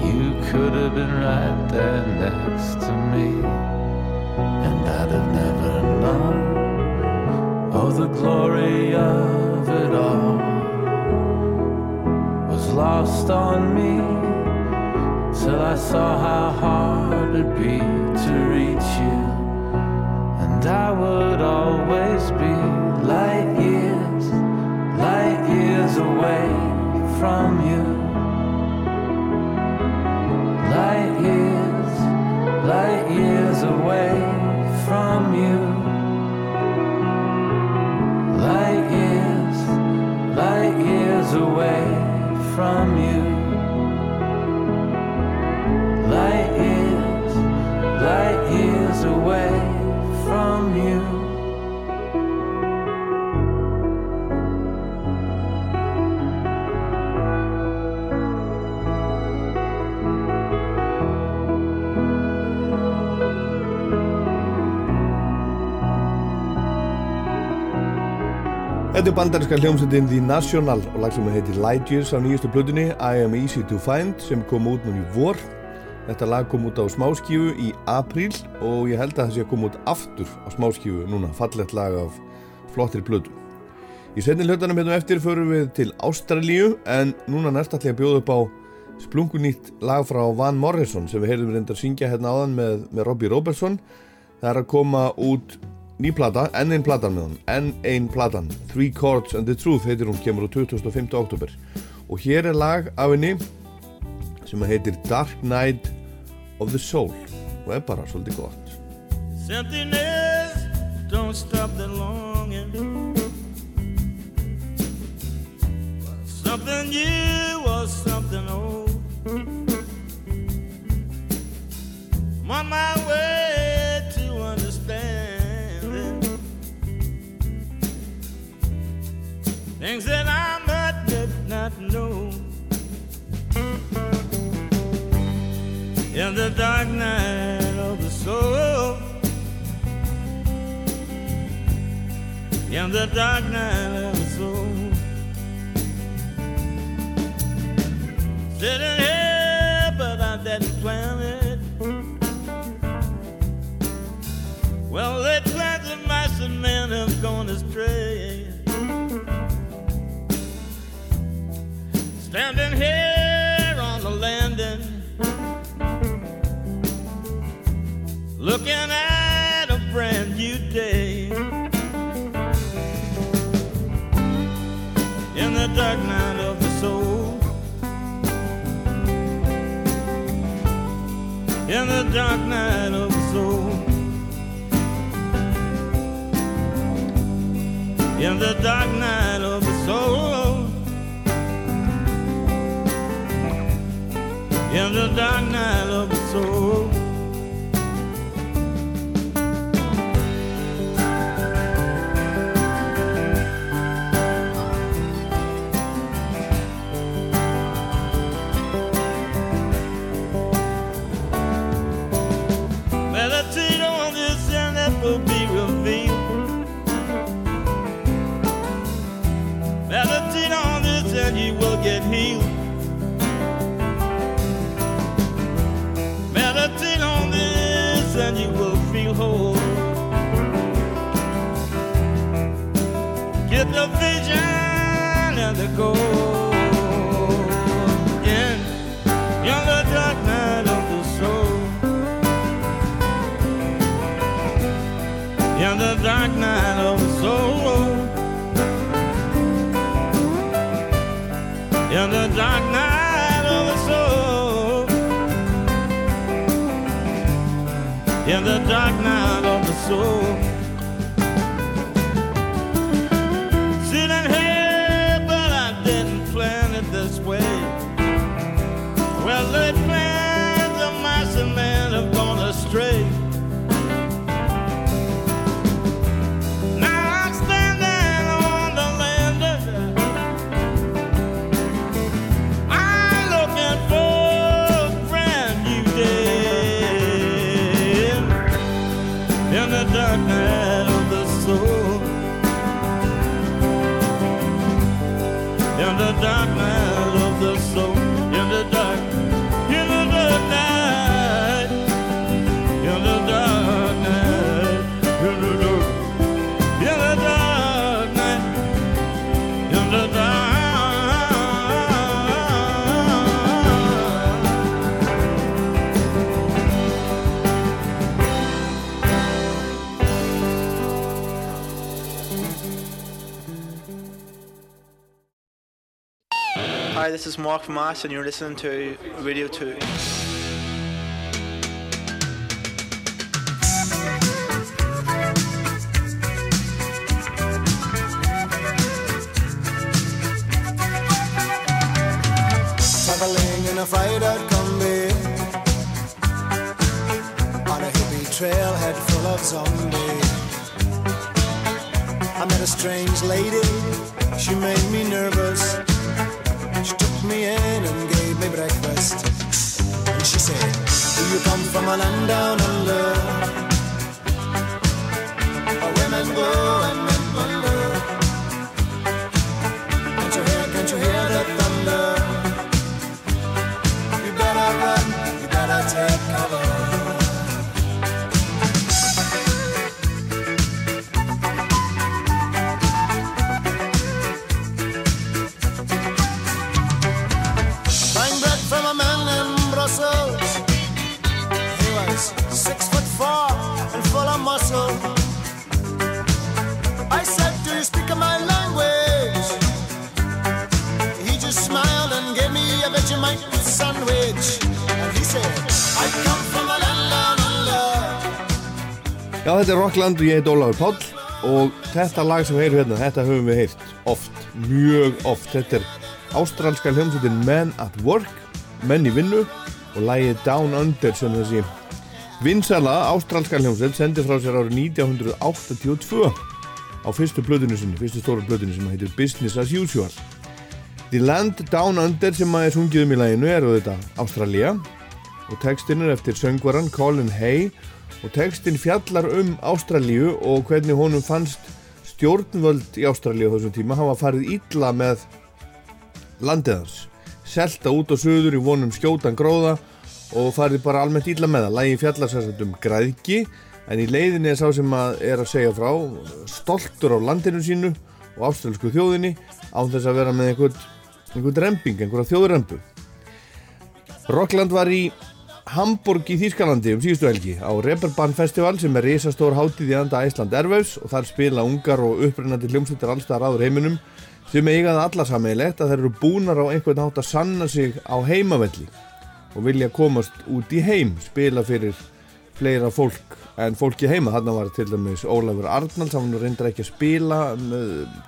You could have been right there next to me, and I'd have never known. The glory of it all was lost on me till I saw how hard it'd be to reach you. And I would always be light years, light years away from you. From you. Bandarinska hljómsveitin The National og lag sem heitir Light Years á nýjustu plötunni I Am Easy to Find sem kom út núna í vor. Þetta lag kom út á smáskífu í apríl og ég held að það sé að koma út aftur á smáskífu núna, fallett lag af flottri plötu. Í setni hlutanum hérna eftir förum við til Ástralíu en núna næst ætla ég að bjóða upp á splungunýtt lag frá Van Morrison sem við heyrðum reyndar syngja hérna áðan með, með Robbie Robertson. Það er að koma út ný plata, enn einn platan með hann, enn einn platan, Three Chords and the Truth heitir hún, kemur á 25. oktober. Og hér er lag af henni sem heitir Dark Night of the Soul og er bara svolítið gott. Something else don't stop the longing. Something new or something old. On my way things that I might did not know. In the dark night of the soul. In the dark night of the soul. Sitting looking at a brand new day. In the dark night of the soul, in the dark night of the soul, in the dark night of the soul. in the dark night of the soul. Get healed. Meditate on this and you will feel whole. Get the vision and the goal. The dark night of the soul. Hi, this is Mark from Ash, and you're listening to Radio 2. Traveling in a out combi On a hippie trailhead full of zombies. I met a strange lady, she made me nervous She took me in and gave me breakfast. And she said, do you come from a land down under? Where women go and Rockland og ég heit Ólafur Páll og þetta lag sem við heyrum hérna, þetta höfum við heyrt oft, mjög oft. Þetta er ástralska hljómsveitin Men at Work, menn í vinnu og lagið Down Under sem þessi vinsala ástralska hljómsveit sendi frá sér árið 1982 á fyrstu blöðinu sinni, fyrstu stóru blöðinu sem heitir Business as Usual. The Land Down Under sem að er sungið um í laginu er auðvitað Ástralía og textin er eftir söngvaran Colin Hay og textin fjallar um Ástralíu og hvernig honum fannst stjórnvöld í Ástralíu á þessum tíma hafa farið illa með landið hans. Selta út á söður í vonum skjótan gróða og farið bara almennt illa með það. Lægi fjallar sérstaklega um græðki en í leiðinni er sá sem að er að segja frá stoltur á landinu sínu og ástralsku þjóðinni án þess að vera með einhvern einhvern remping, einhverja þjóðrempu Rockland var í Hamburg í Þýskalandi um síðustu helgi á Reeperbahn Festival sem er risastór hátíð í anda Æsland Airwaves og þar spila ungar og upprennandi hljómsveitir allstaðar áður heiminum sem eiga það alla sammeilegt að þeir eru búnar á einhvern hátt að sanna sig á heimavelli og vilja komast út í heim, spila fyrir fleira fólk en fólki heima. Þarna var til dæmis Ólafur Arnalds, hann reyndar ekki að spila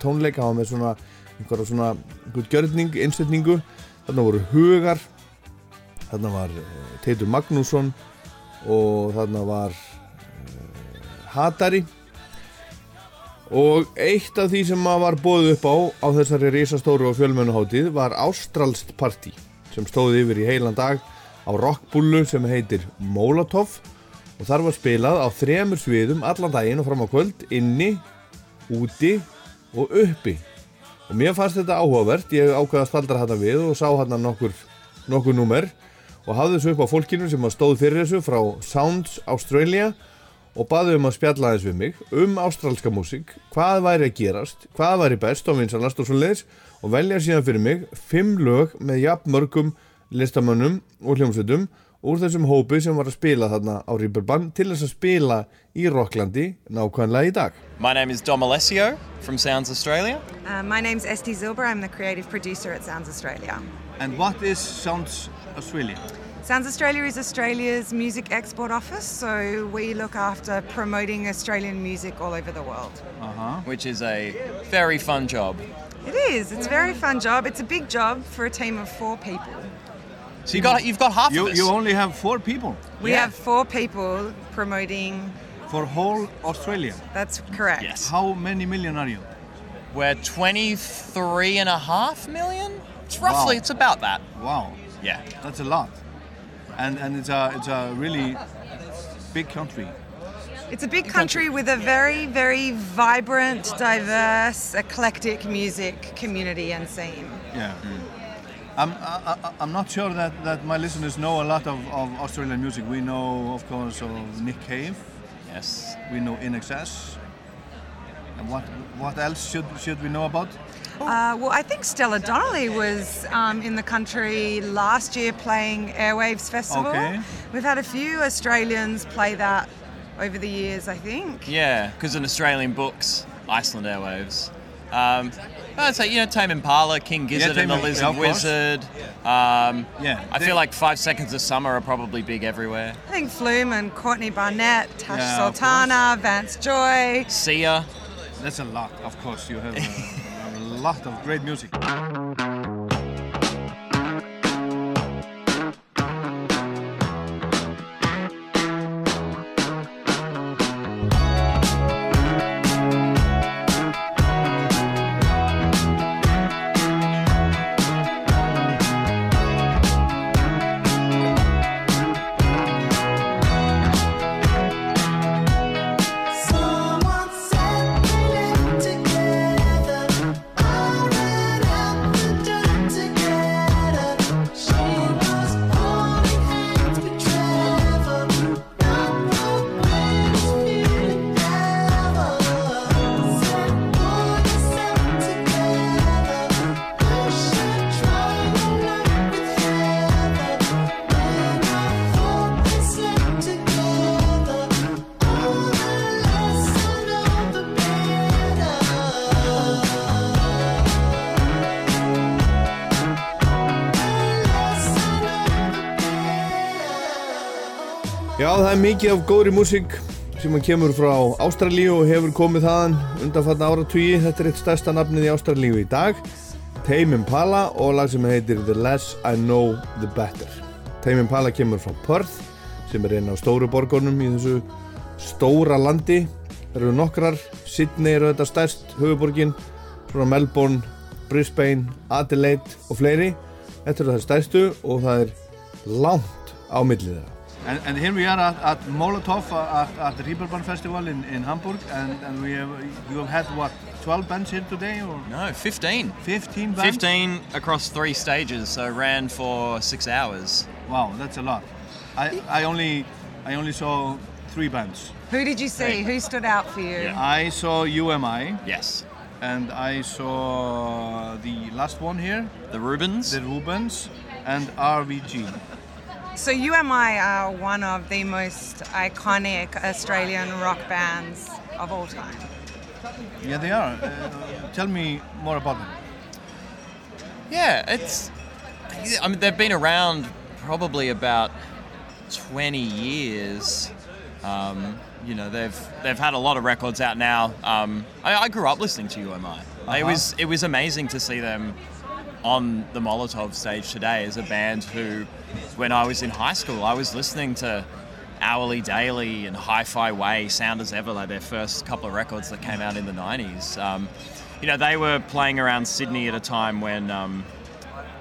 tónleika, hann var með svona einhverja svona, einhvern gjörning, innsetningu. Þarna voru Hugar, þarna var eh, Teitur Magnússon og þarna var uh, Hatari. Og eitt af því sem maður var bóðið upp á á þessari risastóru og fjölmennuháttíð var Ástralst Party sem stóði yfir í heilan dag á rockbúlu sem heitir Molotov. Og þar var spilað á þremur sviðum allan daginn og fram á kvöld inni, úti og uppi. Og mér fannst þetta áhugavert. Ég ákveða að staldra þetta við og sá hann nokkur, nokkur númer og hafði þessu upp á fólkinu sem stóð fyrir þessu frá Sounds Australia og baði um að spjalla aðeins við mig um ástralska músík, hvað væri að gerast hvað væri best og vinsanast og svo leiðis og velja síðan fyrir mig fimm lög með jafn mörgum listamönnum og hljómsveitum úr þessum hópi sem var að spila þarna á Rýperbann til þess að spila í Rocklandi nákvæmlega í dag My name is Dom Alessio from Sounds Australia. Uh, my name's Esty Zilber. I'm the creative producer at Sounds Australia. And what is Sounds Australia? Sounds Australia is Australia's music export office, so we look after promoting Australian music all over the world. Uh-huh. Which is a very fun job. It is. It's a very fun job. It's a big job for a team of four people. So you got you've got half You, of us. you only have four people We have four people promoting. for whole Australia. That's correct. Yes. How many million are you? We're 23 and a half million? It's roughly, Wow. it's about that. Wow. Yeah. That's a lot. And and it's a it's a really big country. It's a big country with a very, very vibrant, diverse, eclectic music community and scene. Yeah. Mm. I'm, I, I- I'm not sure that, that my listeners know a lot of, of Australian music. We know, of course, of Nick Cave. Yes. We know INXS. And what what else should should we know about? Uh, well, I think Stella Donnelly was um, in the country last year playing Airwaves Festival. Okay. We've had a few Australians play that over the years, I think. Yeah, because in Australian books, Iceland Airwaves. Um, I'd say, you know, Tame Impala, King Gizzard Tame and the Lizard of. Wizard. Um, Yeah, I feel like Five Seconds of Summer are probably big everywhere. I think Flume and Courtney Barnett, Tash Yeah, Sultana, Vance Joy. Sia. That's a lot, of course. You have a, <laughs> a lot of great music. Mikið af góðri músík sem kemur frá Ástralíu og hefur komið þaðan undanfatna áratugji. Þetta er eitt stærsta nafnið í Ástralíu í dag. Tame Impala og lag sem heitir The Less I Know The Better. Tame Impala kemur frá Perth sem er einn af stóru borgunum í þessu stóra landi. Það eru nokkrar, Sydney eru þetta stærst, höfuborgin, svona Melbourne, Brisbane, Adelaide og fleiri. Þetta eru það stærstu og það er langt á millið þeirra. And, and here we are at, at Molotow uh, at, at the Reeperbahn Festival in, in Hamburg, and, and we have you have had what 12 bands here today, or No, 15. 15 bands? 15 across three stages, so ran for six hours. Wow, that's a lot. I, I only I only saw three bands. Who did you see? Who stood out for you? I saw You Am I. Yes. And I saw the last one here. The Rubens. The Rubens and RVG. So You Am I are one of the most iconic Australian rock bands of all time. Yeah, they are. Uh, tell me more about them. Yeah, it's. I mean, they've been around probably about 20 years. Um, you know, they've they've had a lot of records out now. Um, I, I grew up listening to You Am I. It Uh-huh. was it was amazing to see them on the Molotow stage today is a band who, when I was in high school, I was listening to Hourly Daily and Hi-Fi Way, Sound as Ever, like their first couple of records that came out in the 90s. Um, you know, they were playing around Sydney at a time when um,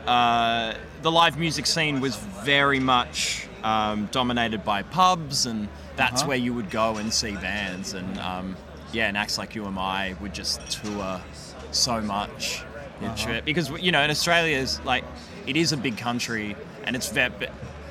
uh, the live music scene was very much um, dominated by pubs, and that's Uh-huh. where you would go and see bands. And um, yeah, and acts like You Am I would just tour so much Uh-huh. trip because you know in Australia is like it is a big country and it's ve-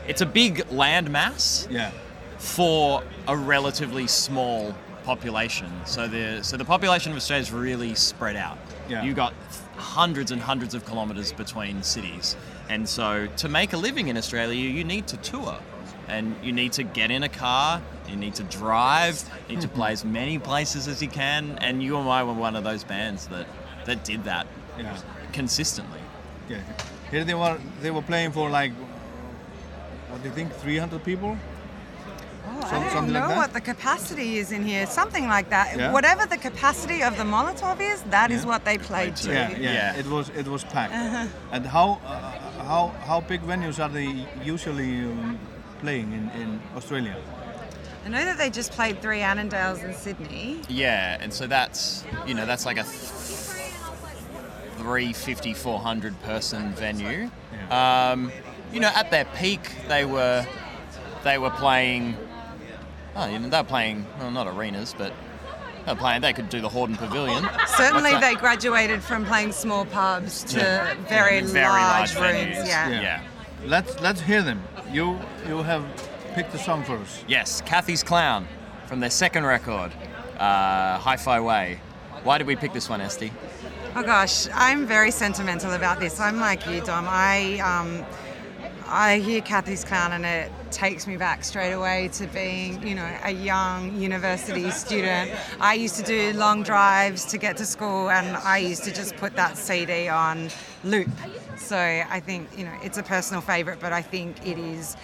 it's a big land mass Yeah. for a relatively small population. So the so the population of Australia is really spread out. Yeah. You got hundreds and hundreds of kilometers between cities, and so to make a living in Australia, you need to tour, and you need to get in a car. You need to drive. You need to <laughs> play as many places as you can. And You Am I were one of those bands that that did that Yeah. consistently. Yeah. Here they were. They were playing for like. What do you think? 300 people. Oh, Some- I don't know like what the capacity is in here. Something like that. Yeah. Whatever the capacity of the Molotow is, that is Yeah. what they played to. Yeah, yeah, It was it was packed. Uh-huh. And how uh, how how big venues are they usually um, playing in, in Australia? I know that they just played three Annandales in Sydney. Yeah, and so that's you know that's like a 350 400 person venue. Um, you know, at their peak, they were they were playing. Oh, you know, they were playing well, not arenas, but they were playing. They could do the Hordern Pavilion. Certainly, they graduated from playing small pubs to Yeah. very, Very large, large rooms. venues. Yeah. Yeah. Let's let's hear them. You you have picked a song for us. Yes, Cathy's Clown from their second record, uh, Hi-Fi Way. Why did we pick this one, Esti? Oh gosh, I'm very sentimental about this. I'm like you, Dom. I um, I hear Cathy's Clown and it takes me back straight away to being, you know, a young university student. I used to do long drives to get to school and I used to just put that CD on loop. So I think, you know, it's a personal favorite, but I think it is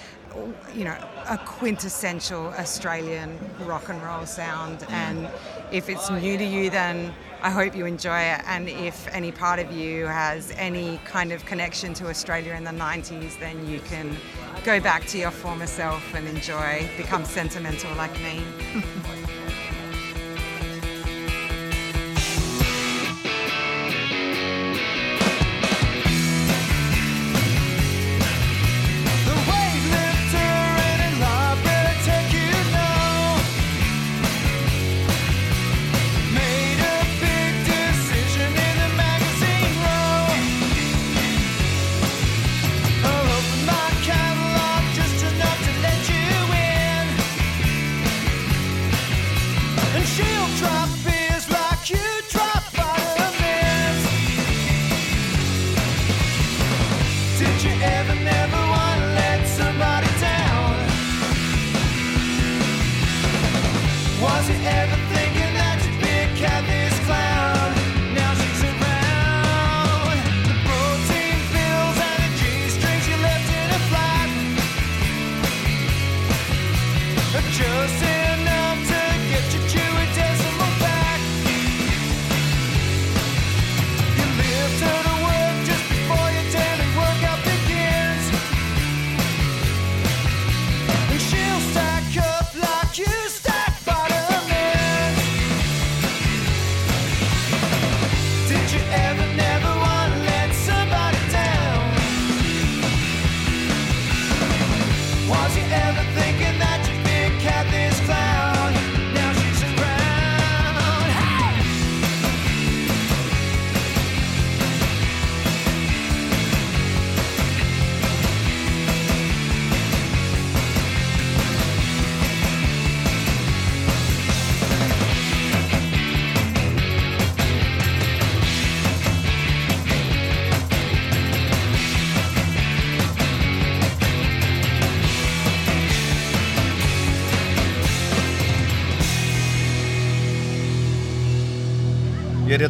you know, a quintessential Australian rock and roll sound. And if it's new to you, then I hope you enjoy it. And if any part of you has any kind of connection to Australia in the 90s, then you can go back to your former self and enjoy, become sentimental like me. <laughs>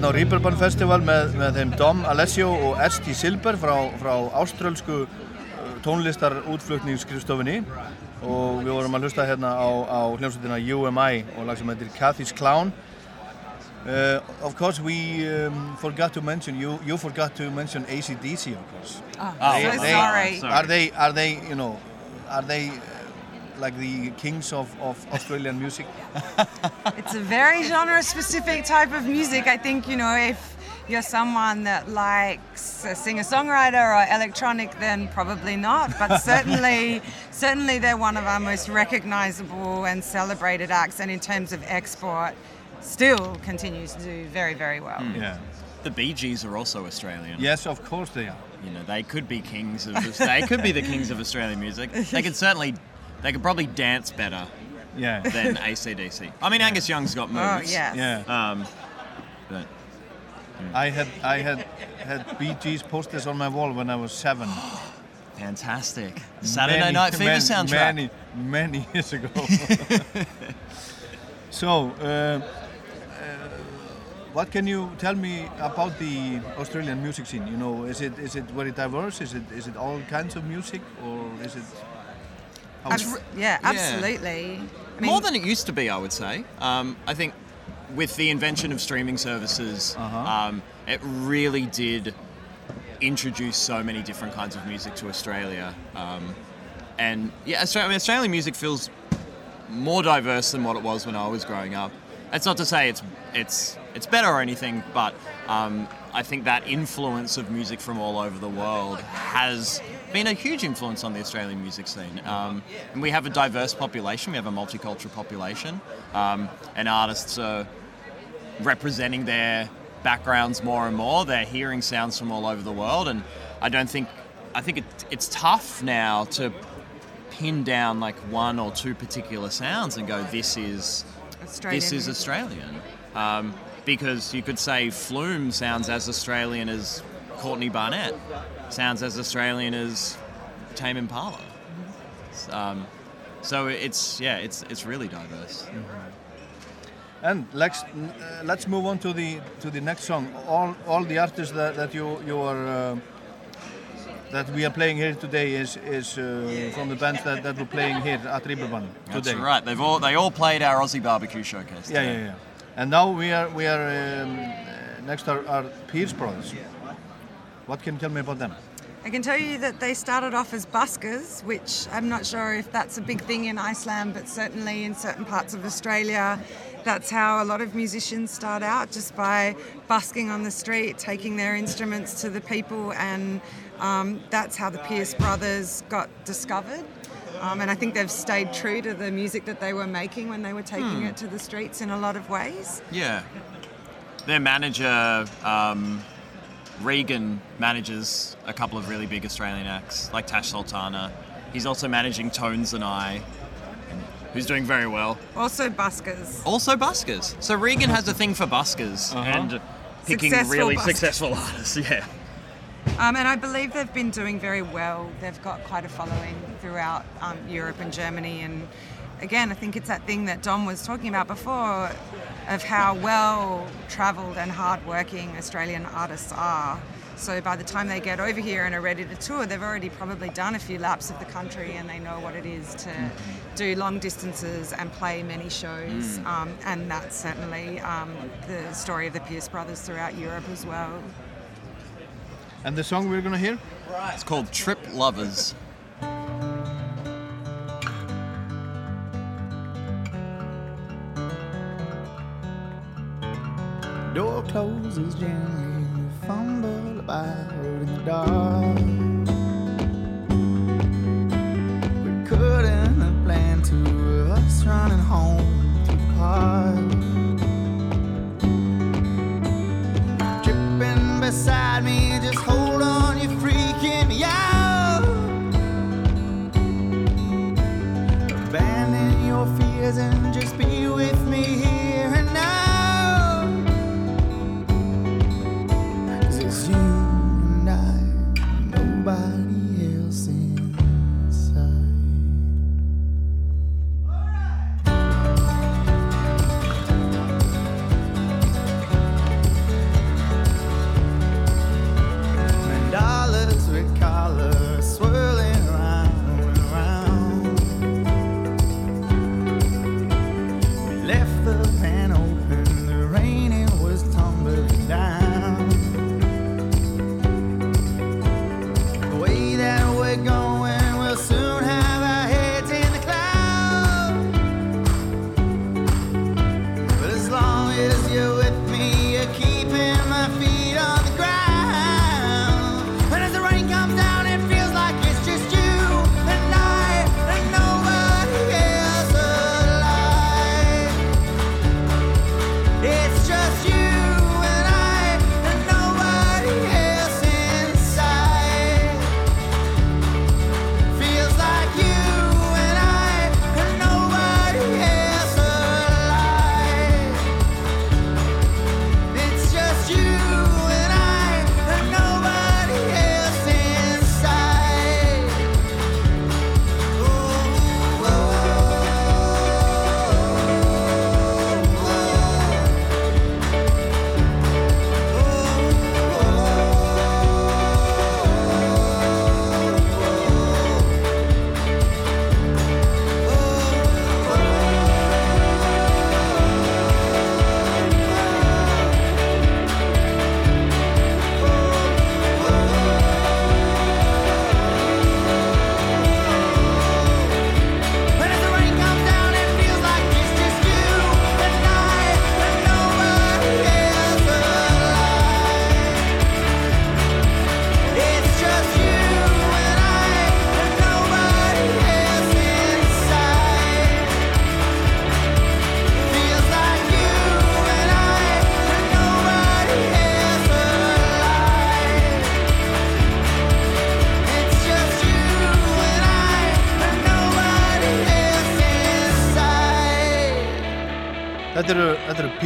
hérna á Rýperbann Festival með, með þeim Dom Alessio og Esti Silber frá, frá áströlsku uh, tónlistar útflutningsskrifstofinni og við vorum að hlusta hérna á, á hljómsveitina UMI og lag sem heitir Cathy's Clown. Uh, of course, we um, forgot to mention you. You forgot to mention ACDC, of course. Oh, so sorry. Are they? Are they? You know, are they like the kings of, of Australian music? <laughs> It's a very genre specific type of music. I think, you know, if you're someone that likes a singer songwriter or electronic, then probably not. But <laughs> certainly, certainly they're one of our most recognizable and celebrated acts. And in terms of export, still continues to do very, very well. Hmm. Yeah. The Bee Gees are also Australian. Yes, of course they are. You know, they could be kings of <laughs> they could be the kings of Australian music. They could certainly they could probably dance better Yeah. than ACDC. I mean Angus Young's got Oh, moves. yes. Yeah. Um but I had I had had Bee Gees posters on my wall when I was seven. Fantastic. Saturday Many- Night Fever many- soundtrack. Many, many years ago. <laughs> so, uh, uh, what can you tell me about the Australian music scene? You know, is it is it very diverse? Is it is it all kinds of music, or is it? How Abs- is- yeah, absolutely. I mean, More than it used to be, I would say. Um, I think with the invention of streaming services, um, it really did introduce so many different kinds of music to Australia. Um, and yeah, Australia, I mean, Australian music feels more diverse than what it was when I was growing up. That's not to say it's it's it's better or anything, but um, I think that influence of music from all over the world has been a huge influence on the Australian music scene. Um, and we have a diverse population. We have a multicultural population, um, and artists are representing their backgrounds more and more. They're hearing sounds from all over the world, and I don't think I think it, it's tough now to pin down like one or two particular sounds and go, this is Australian this is. Australian. Um, because you could say Flume sounds as Australian as Courtney Barnett, sounds as Australian as Tame Impala. Um, so it's yeah, it's it's really diverse. And let's uh, let's move on to the to the next song. All all the artists that, that you you are uh, that we are playing here today is is uh, from the bands that, that were playing here at Reeperbahn That's today. right. They've all they all played our Aussie barbecue showcase. Yeah, today. yeah, yeah. And now we are we are um, uh, next are, are Pierce Brothers. What can you tell me about them? I can tell you that they started off as buskers, which I'm not sure if that's a big thing in Iceland, but certainly in certain parts of Australia, that's how a lot of musicians start out, just by busking on the street, taking their instruments to the people, and um, that's how the Pierce brothers got discovered. Um, and I think they've stayed true to the music that they were making when they were taking Hmm. it to the streets in a lot of ways. Yeah. Their manager, um, Regan, manages a couple of really big Australian acts, like Tash Sultana. He's also managing Tones and I, who's doing very well. Also, buskers. Also buskers. So Regan has a thing for buskers Uh-huh. and picking Successful really buskers. successful <laughs> artists. Yeah. Um, and I believe they've been doing very well. They've got quite a following throughout um, Europe and Germany. And again, I think it's that thing that Dom was talking about before of how well travelled and hard-working Australian artists are. So by the time they get over here and are ready to tour, they've already probably done a few laps of the country and they know what it is to do long distances and play many shows. Mm. Um, and that's certainly um, the story of the Pierce brothers throughout Europe as well. And the song we're gonna hear? It's called Trip Lovers. Door closes gently, fumble about in the dark. We couldn't have planned to us running home through the park. Tripping beside me, just hold on, you're freaking me out. Abandon your fears and just be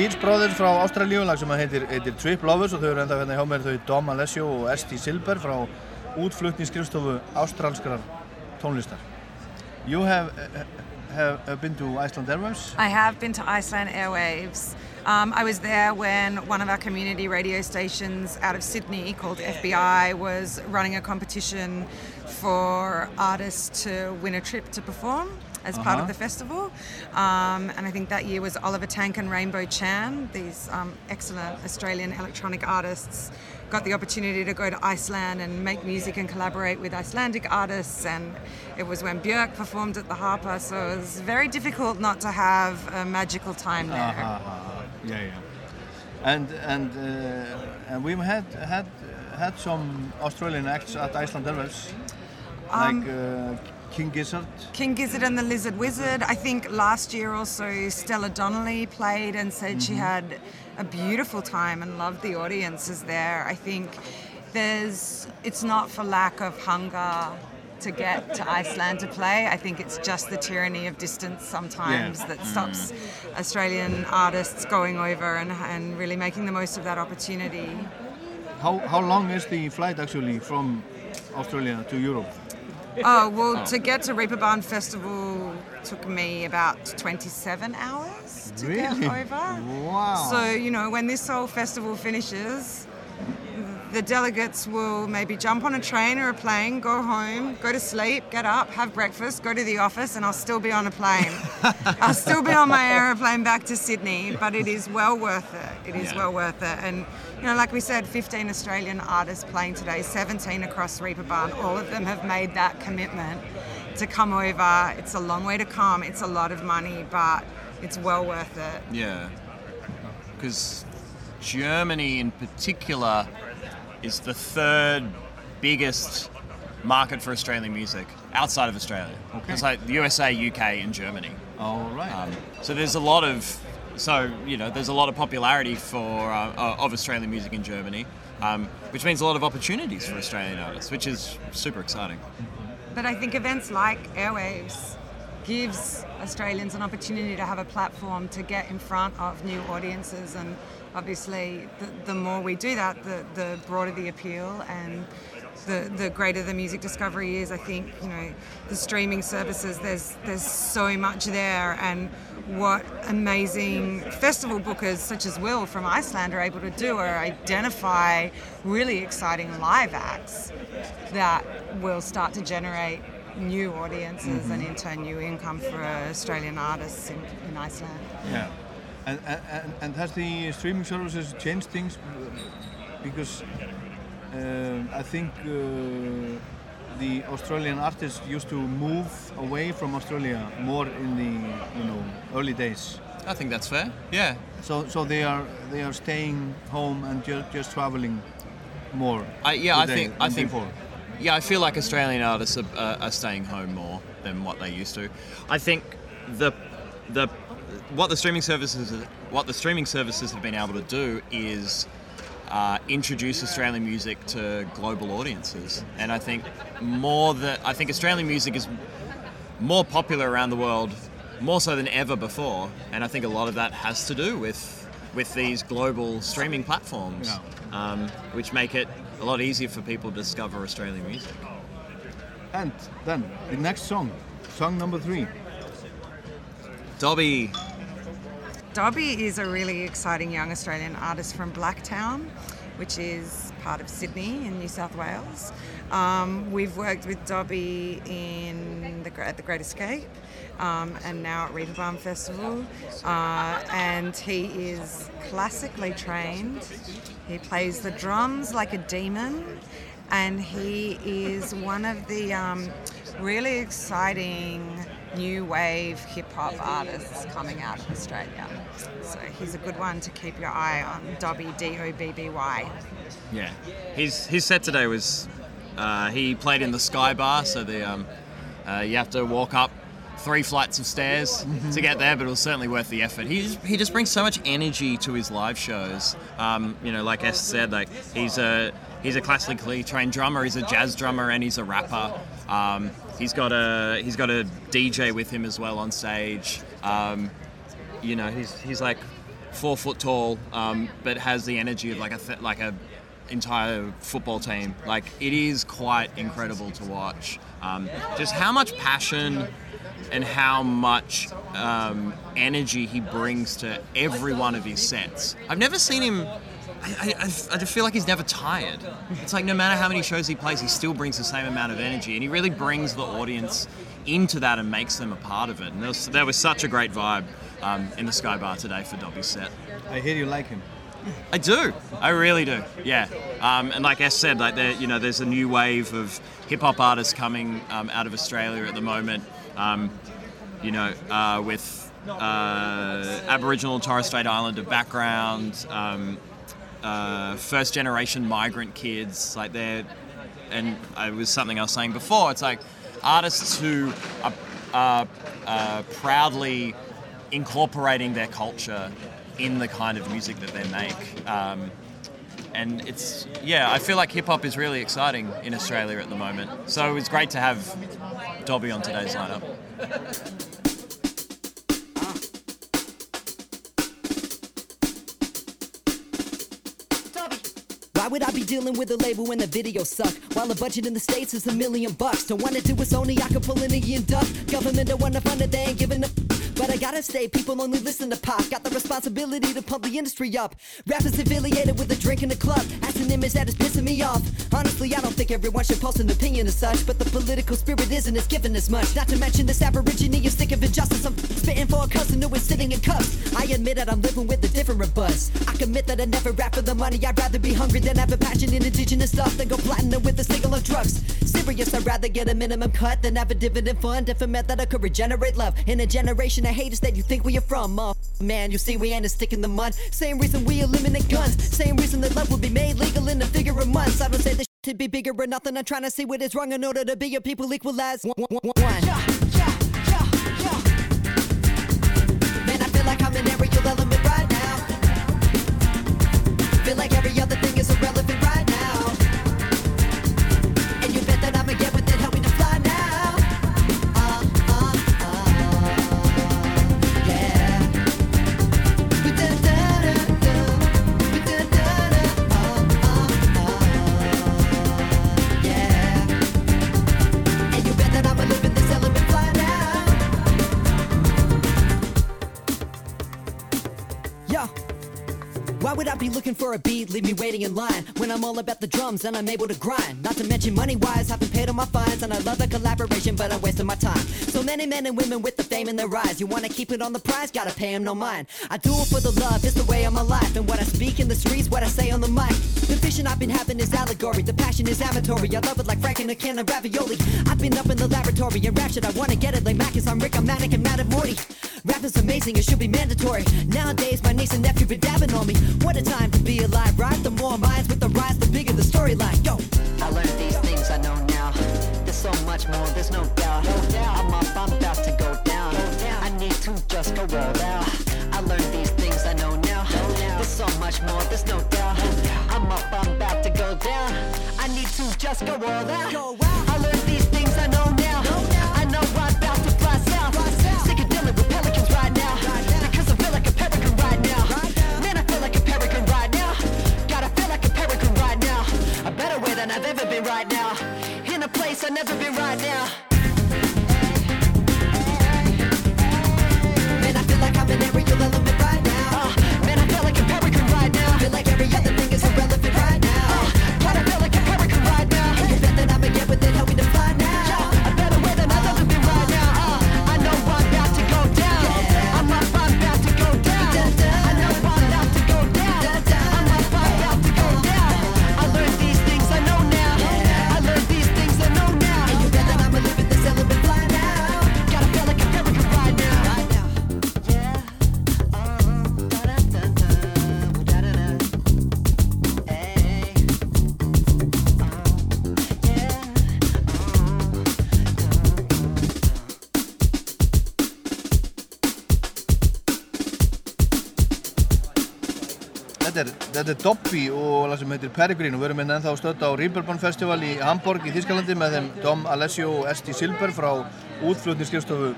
þetta eru Peach Brothers frá Ástralíu, lag sem að heitir, heitir Trip Lovers og þau eru enda hérna hjá mér þau Dom Alessio og Esti Silber frá útflutningsskrifstofu ástralskrar tónlistar. You have, have, have been to Iceland Airwaves? I have been to Iceland Airwaves. Um, I was there when one of our community radio stations out of Sydney called FBI was running a competition for artists to win a trip to perform as part of Uh-huh. the festival. Um, and I think that year was Oliver Tank and Rainbow Chan, these um, excellent Australian electronic artists. Got the opportunity to go to Iceland and make music and collaborate with Icelandic artists, and it was when Björk performed at the Harpa, so it was very difficult not to have a magical time there. Uh-huh, uh-huh. Yeah, yeah. And and uh, and we've had had had some Australian acts at Iceland Airwaves, Um, like uh, King Gizzard. King Gizzard and the Lizard Wizard. I think last year also Stella Donnelly played and said she Mhm. had a beautiful time and loved the audiences there. I think there's it's not for lack of hunger to get to Iceland to play. I think it's just the tyranny of distance sometimes Yeah. that stops Australian artists going over and, and really making the most of that opportunity. How how long is the flight actually from Australia to Europe? <laughs> Oh, well, to get to Reeperbahn Festival took me about 27 hours to Really? get over. Wow. So, you know, when this whole festival finishes, the delegates will maybe jump on a train or a plane, go home, go to sleep, get up, have breakfast, go to the office, and I'll still be on a plane. <laughs> I'll still be on my aeroplane back to Sydney, but it is well worth it. It is Yeah. well worth it. And, you know, like we said, 15 Australian artists playing today, 17 across Reeperbahn, all of them have made that commitment to come over. It's a long way to come, it's a lot of money, but it's well worth it. Yeah. Because Germany in particular is the third biggest market for Australian music outside of Australia. Okay. It's like the USA, UK, and Germany. All right. Um, so there's a lot of, so you know, there's a lot of popularity for uh, uh, of Australian music in Germany, um, which means a lot of opportunities for Australian artists, which is super exciting. But I think events like Airwaves gives Australians an opportunity to have a platform to get in front of new audiences and obviously the, the more we do that the, the broader the appeal and the, the greater the music discovery is I think you know the streaming services there's there's so much there and what amazing festival bookers such as Will from Iceland are able to do are identify really exciting live acts that will start to generate new audiences and Mhm. in turn new income for Australian artists in, in Iceland. Yeah. And, and, and has the streaming services changed things? Because I think uh, the Australian artists used to move away from Australia more in the you know early days. I think that's fair. Yeah. So so they are they are staying home and ju- just traveling more. I, yeah, I think I think before. yeah, I feel like Australian artists are, uh, are staying home more than what they used to. I think the the what the streaming services what the streaming services have been able to do is uh, introduce Australian music to global audiences, and I think more that I think Australian music is more popular around the world, more so than ever before, and I think a lot of that has to do with with these global streaming platforms, um, which make it a lot easier for people to discover Australian music. And then the next song, song number three. Dobby, Dobby is a really exciting young Australian artist from Blacktown, which is part of Sydney in New South Wales. Um, we've worked with Dobby in the, at the Great Escape um, and now at Reeperbahn Festival. Uh, and he is classically trained. He plays the drums like a demon, and he is one of the um, really exciting new wave hip hop artists coming out of Australia. So he's a good one to keep your eye on. Dobby, D O B B Y. yeah, his his set today was uh, he played in the Sky Bar, so the um, uh, you have to walk up three flights of stairs to get there, but it was certainly worth the effort. He just, he just brings so much energy to his live shows. Um, you know, like S said, like he's a he's a classically trained drummer, he's a jazz drummer, and he's a rapper. Um, he's got a he's got a DJ with him as well on stage. Um, you know, he's he's like four foot tall, um, but has the energy of like a th- like a entire football team. Like it is quite incredible to watch. Um, just how much passion and how much um, energy he brings to every one of his sets. I've never seen him. I, I, I just feel like he's never tired. It's like no matter how many shows he plays, he still brings the same amount of energy, and he really brings the audience into that and makes them a part of it. And there was, there was such a great vibe um, in the Sky Bar today for Dobby's set. I hear you like him. I do. I really do. Yeah. Um, and like I said, like there, you know, there's a new wave of hip hop artists coming um, out of Australia at the moment. Um, you know, uh, with uh, Aboriginal and Torres Strait Islander background, um, uh, first generation migrant kids, like they're, and it was something I was saying before. It's like artists who are, are proudly incorporating their culture in the kind of music that they make. Um, and it's yeah, I feel like hip hop is really exciting in Australia at the moment. So it's great to have Dobby on today's lineup. Why would I be dealing with a label when the video suck? While the budget in the States is a million bucks. Don't wanna do it Sony, I could pull an Ian Duck. Government don't wanna fund it, they ain't giving a but I gotta stay, people only listen to pop. Got the responsibility to pump the industry up. Rappers affiliated with a drink in a club. That's an image that is pissing me off. Honestly, I don't think everyone should post an opinion as such. But the political spirit isn't as given as much. Not to mention this aborigine is sick of injustice. I'm spitting for a cousin who is sitting in cuffs. I admit that I'm living with a different buzz. I commit that I never rap for the money. I'd rather be hungry than have a passion in indigenous stuff than go platinum with a single of drugs. Serious, I'd rather get a minimum cut than have a dividend fund. If a method that could regenerate love in a generation of haters that you think we are from. Oh, man, you see, we ain't a stick in the mud. Same reason we eliminate guns. Same reason that love will be made legal in a figure of months. I don't say this to be bigger or nothing. I'm trying to see what is wrong in order to be a people equal as one. one, one, one. Man, I feel like I'm an aerial element right now. Feel like every other thing would I be looking for a beat, leave me waiting in line. When I'm all about the drums and I'm able to grind. Not to mention money-wise, haven't paid all my fines And I love the collaboration, but I'm wasting my time. So many men and women with the fame in their eyes. You wanna keep it on the prize, gotta pay 'em no mind. I do it for the love, it's the way of my life. And what I speak in the streets, what I say on the mic. The vision I've been having is allegory. The passion is amatory, I love it like Frank in a can of ravioli. I've been up in the laboratory and rap shit, I wanna get it like Macus I'm Rick, I'm Manic and Mad at Morty Rap is amazing, it should be mandatory Nowadays, my niece and nephew be dabbing on me What a time to be alive, right? The more minds with the rise, the bigger the storyline. Yo! I learned these things I know now. There's so much more, there's no doubt. I'm up, I'm about to go down. I need to just go all out. I learned these things I know now. There's so much more, there's no doubt. I'm up, I'm about to go down. I need to just go all out. I learned these things I know now. I know I'm I've ever been right now. In a place I've never been right now. Man, I feel like I'm an aerial Þetta er, Dobby og lag sem heitir Peregrine og við erum hérna ennþá stödd á Reeperbahn Festival í Hamburg í Þískalandi með þeim Dom Alessio og Esti Silber frá útflutningskjöfstofu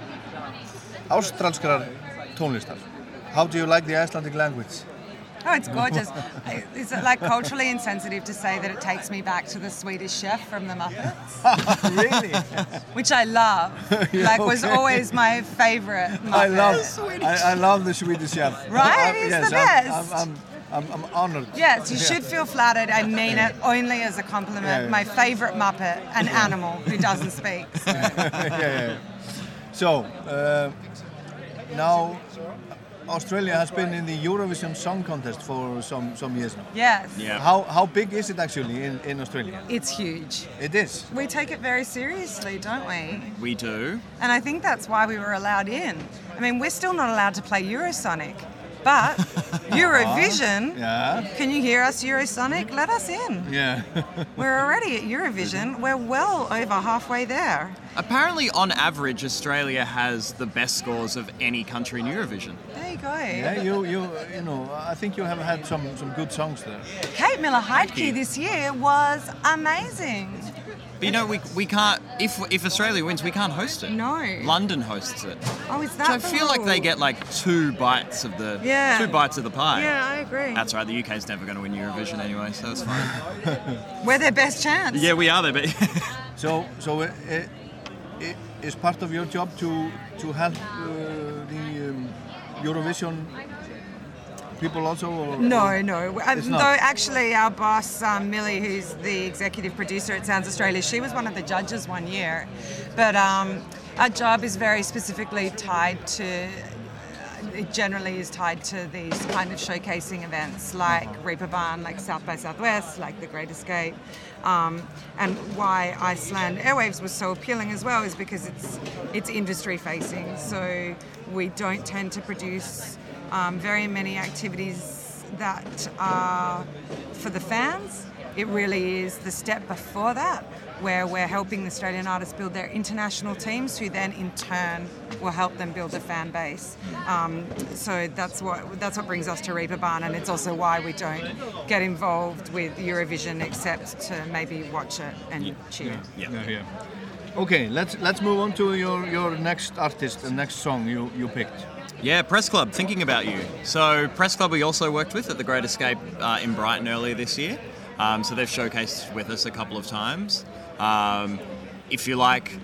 ástralskrar tónlistar. How do you like the Icelandic language? Oh, it's gorgeous. I- Is it like culturally insensitive to say that it takes me back to the Swedish chef from the Muppets? <laughs> really? Which I love. <laughs> Yeah, like was okay. always my favorite. Muppet. I love, I, I love the Swedish chef. Right? He's yes, the best. I'm, I'm, I'm, I'm honored. Yes, you Yeah. should feel flattered. I mean it only as a compliment. Yeah, yeah. My favorite Muppet, an animal who <laughs> doesn't speak. yeah, yeah. So, uh, now Australia has been in the Eurovision Song Contest for some, some years now. Yes. Yeah. How, how big is it actually in, in Australia? It's huge. It is. We take it very seriously, don't we? We do. And I think that's why we were allowed in. I mean, we're still not allowed to play Eurosonic, but Eurovision. <laughs> Yeah. Can you hear us, Eurosonic? Let us in. Yeah. <laughs> We're already at Eurovision. We're well over halfway there. Apparently, on average, Australia has the best scores of any country in Eurovision. There you go. yeah, you, you, you know, I think you have had some, some good songs there. Kate Miller Heidke this year was amazing. But you know, we, we can't, if, if Australia wins, we can't host it. No. London hosts it. Oh, is So that I feel like they get like two bites of the Yeah. two bites of the pie. Yeah, I agree. That's right. The UK's never going to win Eurovision anyway, so it's fine. <laughs> We're their best chance. yeah, we are there, but <laughs> So, so uh, uh, is part of your job to to help uh, the um, Eurovision people also? Or, No, or- no. Um, though actually, our boss um, Millie, who's the executive producer at Sounds Australia, she was one of the judges one year. But um, our job is very specifically tied to. It generally is tied to these kind of showcasing events like Reeperbahn, like South by Southwest, like the Great Escape. Um, and why Iceland Airwaves was so appealing as well is because it's it's industry facing. So we don't tend to produce um, very many activities that are for the fans. It really is the step before that, where we're helping the Australian artists build their international teams, who then in turn will help them build a fan base. Um, so that's what that's what brings us to Reeperbahn, and it's also why we don't get involved with Eurovision except to maybe watch it and cheer. Yeah. yeah. Okay, let's let's move on to your, your next artist, the next song you, you picked. Yeah, Press Club, thinking about you. So, Press Club we also worked with at the Great Escape uh, in Brighton earlier this year. Um, so, they've showcased with us a couple of times. Um, if you like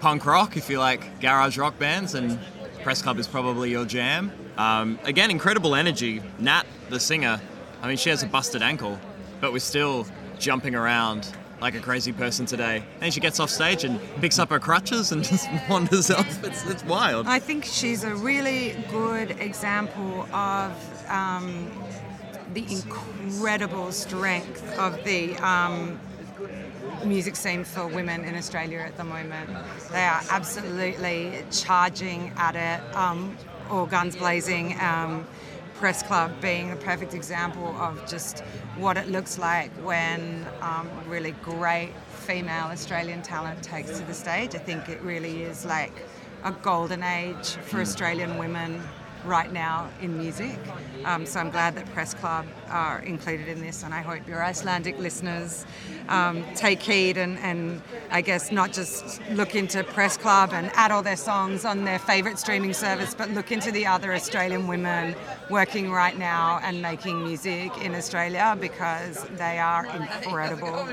punk rock, if you like garage rock bands, and Press Club is probably your jam. Um, again, incredible energy. Nat, the singer, I mean, she has a busted ankle, but we're still jumping around like a crazy person today. And she gets off stage and picks up her crutches and <laughs> just wanders off. It's, it's wild. I think she's a really good example of um, the incredible strength of the um, music scene for women in Australia at the moment. They are absolutely charging at it, um, all guns blazing. Um, Press Club being a perfect example of just what it looks like when um, really great female Australian talent takes to the stage. I think it really is like a golden age for Australian women right now in music. Um, so I'm glad that Press Club are included in this, and I hope your Icelandic listeners um, take heed and, and I guess not just look into Press Club and add all their songs on their favourite streaming service, but look into the other Australian women working right now and making music in Australia because they are incredible.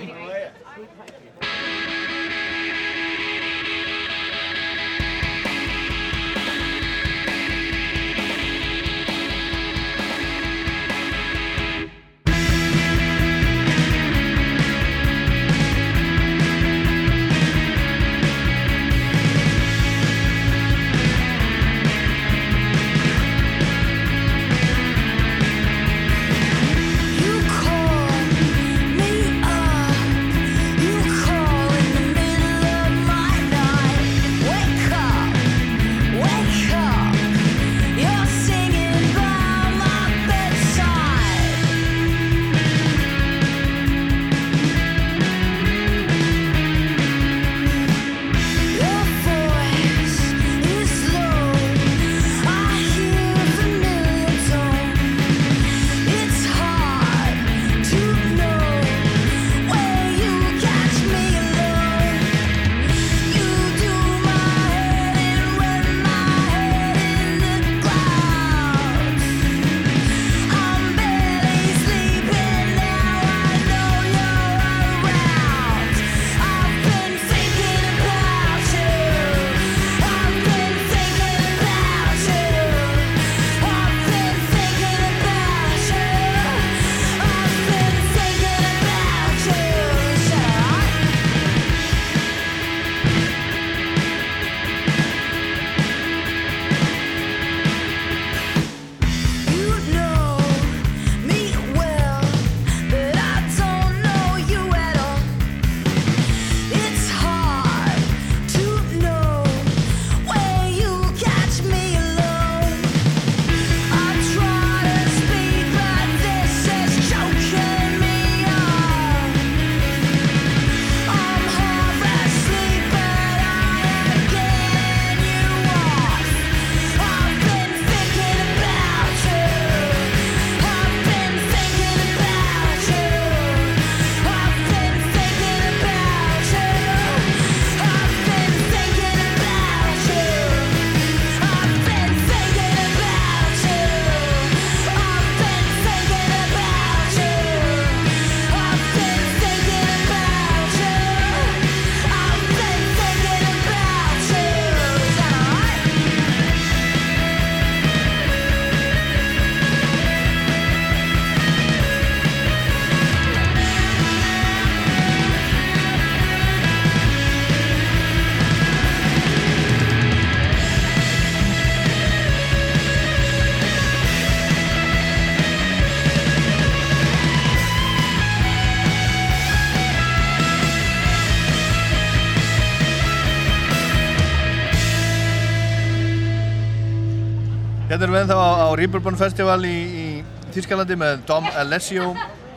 Hérna erum við ennþá á, á Rýburbann Festival í, í Þýskalandi með Dom Alessio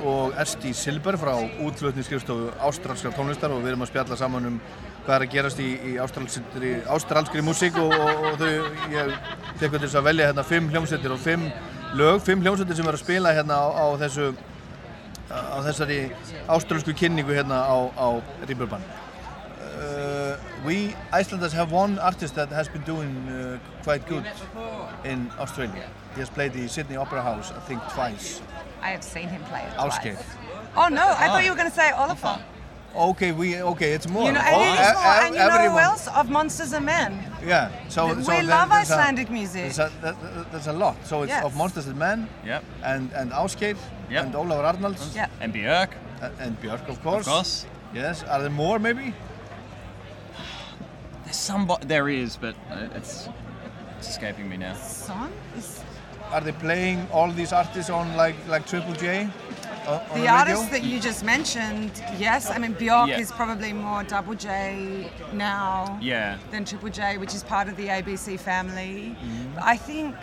og Esti Silber frá útflutningsskrifstofu ástralskra tónlistar og við erum að spjalla saman um hvað er að gerast í, í ástralskri, ástralskri músík og, og, og þau, ég fekk að velja hérna fimm hljómsveitir og fimm lög, fimm hljómsveitir sem er að spila hérna á, á þessu á þessari ástralsku kynningu hérna á, á Rýburbann. Uh, we Icelanders have one artist that has been doing uh, quite good in Australia. He has played the Sydney Opera House, I think, twice. I have seen him play it Ásgeir. twice. Oh no, I Ah. thought you were going to say Oliver. Okay, we okay. It's more. You know, and, Oh, it is e- more, e- and you know who everyone- else? Of Monsters and Men. Yeah. So, We so there- love there's a- Icelandic music. There's a, there- there- there's a lot. So it's Yes. of Monsters and Men. Yep. And and Ásgeir. Yep. And Ólafur Arnalds. Yep. And Björk. And, and Björk, of course. Of course. Yes. Are there more, maybe? There's some. There is, but uh, it's, it's escaping me now. Son? Is Are they playing all these artists on like like Triple J? On, on the radio? artists that you just mentioned, yes. I mean, Bjork Yeah. is probably more Double J now Yeah. than Triple J, which is part of the ABC family. Mm-hmm. I think,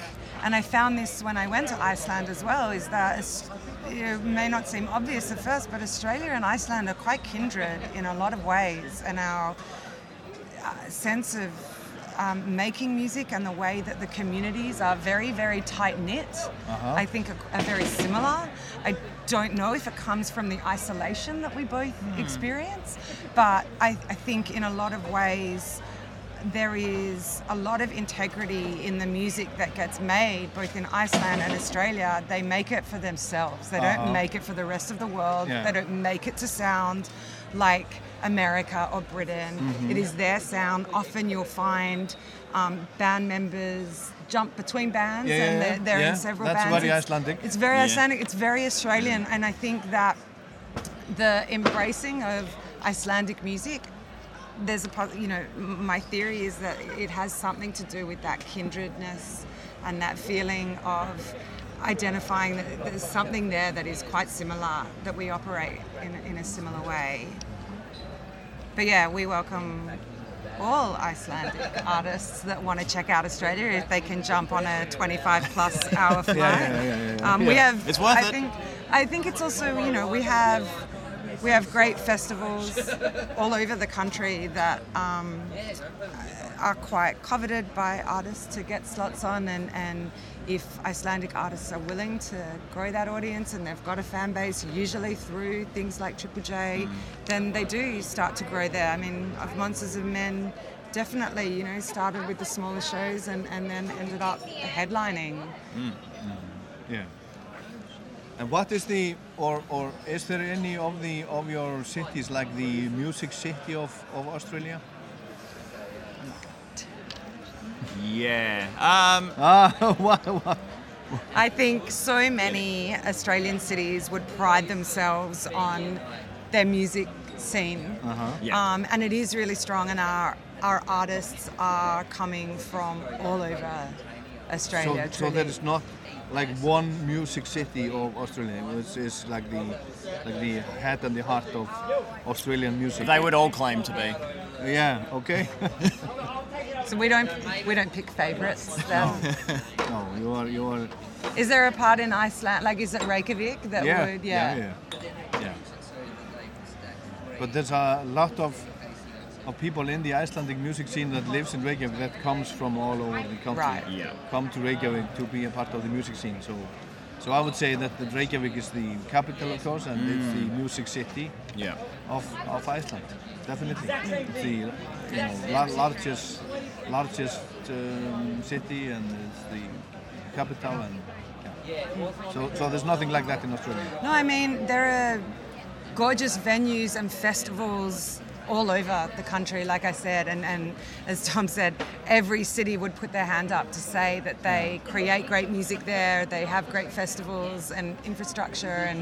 and I found this when I went to Iceland as well, is that it may not seem obvious at first, but Australia and Iceland are quite kindred in a lot of ways, and our uh, sense of um, making music and the way that the communities are very, very tight knit, Uh-huh. I think are, are very similar. I don't know if it comes from the isolation that we both experience, but I, I think in a lot of ways there is a lot of integrity in the music that gets made both in Iceland and Australia. They make it for themselves. They Uh-huh. don't make it for the rest of the world. Yeah. They don't make it to sound like America or Britain. Mhm. It is their sound. Often you'll find um, band members jump between bands Yeah, and they're, they're yeah. in several That's bands. very It's- Icelandic. It's very Yeah. Icelandic. It's very Australian, and I think that the embracing of Icelandic music. There's a, you know, my theory is that it has something to do with that kindredness and that feeling of identifying that there's something there that is quite similar, that we operate in, in a similar way. But yeah, we welcome all Icelandic artists that want to check out Australia if they can jump on a 25 plus hour <laughs> flight. Yeah, yeah, yeah. Um, we have. It's worth I it. think. I think it's also you know we have we have great festivals all over the country that um, are quite coveted by artists to get slots on and, and if Icelandic artists are willing to grow that audience and they've got a fan base usually through things like Triple J then they do start to grow there I mean of Monsters of Men definitely you know started with the smaller shows and, and then ended up headlining Mm. Yeah. And what is the, or, or is there any of the of your cities like the music city of, of Australia? Yeah. Um, <laughs> ah, what, what? I think so many Australian cities would pride themselves on their music scene. Uh-huh. Yeah. Um, and it is really strong, and our, our artists are coming from all over Australia. So, so there is not like one music city of Australia. It's, it's like the like the head and the heart of Australian music. They would all claim to be. Yeah. Okay. <laughs> So we don't we don't pick favourites. Um, <laughs> no, you are you are. Is there a part in Iceland, like is it Reykjavik that yeah, would yeah, yeah, yeah. But there's a lot of of people in the Icelandic music scene that lives in Reykjavik that comes from all over the country. Right. Yeah. Come to Reykjavik to be a part of the music scene. So, so I would say that the Reykjavik is the capital, of course, and it's the music city Yeah. of, of Iceland. Definitely, it's the you know lar- largest largest um, city and it's the capital and yeah. so so there's nothing like that in Australia. No, I mean there are gorgeous venues and festivals all over the country, like I said, and, and as Dom said, every city would put their hand up to say that they create great music there, they have great festivals and infrastructure, and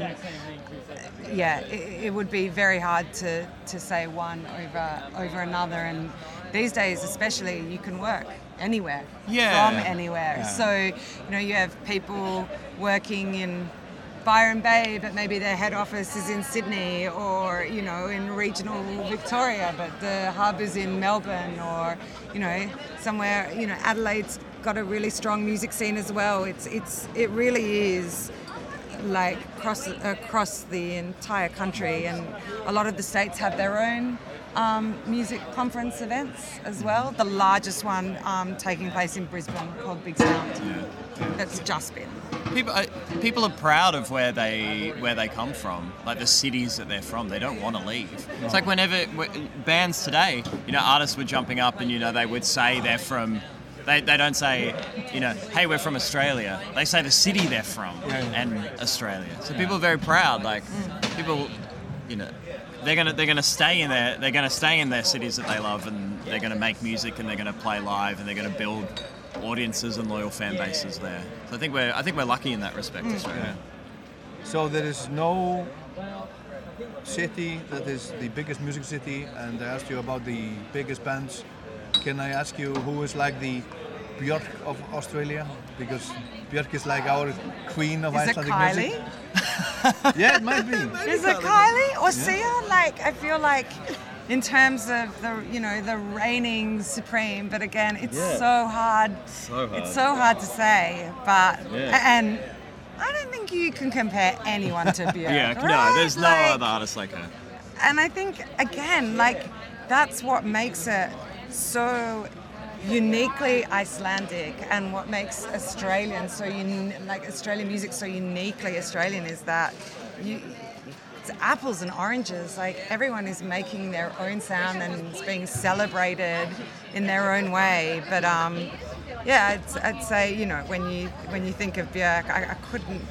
yeah, it, it would be very hard to, to say one over over another. And these days, especially, you can work anywhere Yeah. from anywhere. Yeah. So you know, you have people working in Byron Bay, but maybe their head office is in Sydney or, you know, in regional Victoria, but the hub is in Melbourne or, you know, somewhere, you know, Adelaide's got a really strong music scene as well. It's it's it really is like across across the entire country, and a lot of the states have their own um, music conference events as well. The largest one um, taking place in Brisbane called Big Sound. That's just been. People, uh, people are proud of where they where they come from, like the cities that they're from. They don't want to leave. It's like whenever bands today, you know, artists were jumping up and you know they would say they're from. They, they don't say, you know, hey, we're from Australia. They say the city they're from and Australia. So people are very proud. Like people, you know, they're gonna they're gonna stay in their they're gonna stay in their cities that they love and they're gonna make music and they're gonna play live and they're gonna build audiences and loyal fan bases there. So I think we're I think we're lucky in that respect, Australia. Mm. So there is no city that is the biggest music city, and I asked you about the biggest bands. Can I ask you who is like the Björk of Australia? Because Björk is like our queen of Is it Icelandic Kylie? music. <laughs> yeah, it might be. <laughs> Is it Kylie or Sia? Like I feel like in terms of the you know the reigning supreme, but again it's Yeah. so hard. So hard. It's so hard to say, but Yeah. and I don't think you can compare anyone to <laughs> Björk. Yeah, no, there's no Like, other artist like her. and I think again, like that's what makes it so uniquely Icelandic, and what makes Australian so un- like Australian music so uniquely Australian is that you. It's apples and oranges. Like everyone is making their own sound and it's being celebrated in their own way. But um, yeah, I'd, I'd say you know when you when you think of Björk, I, I couldn't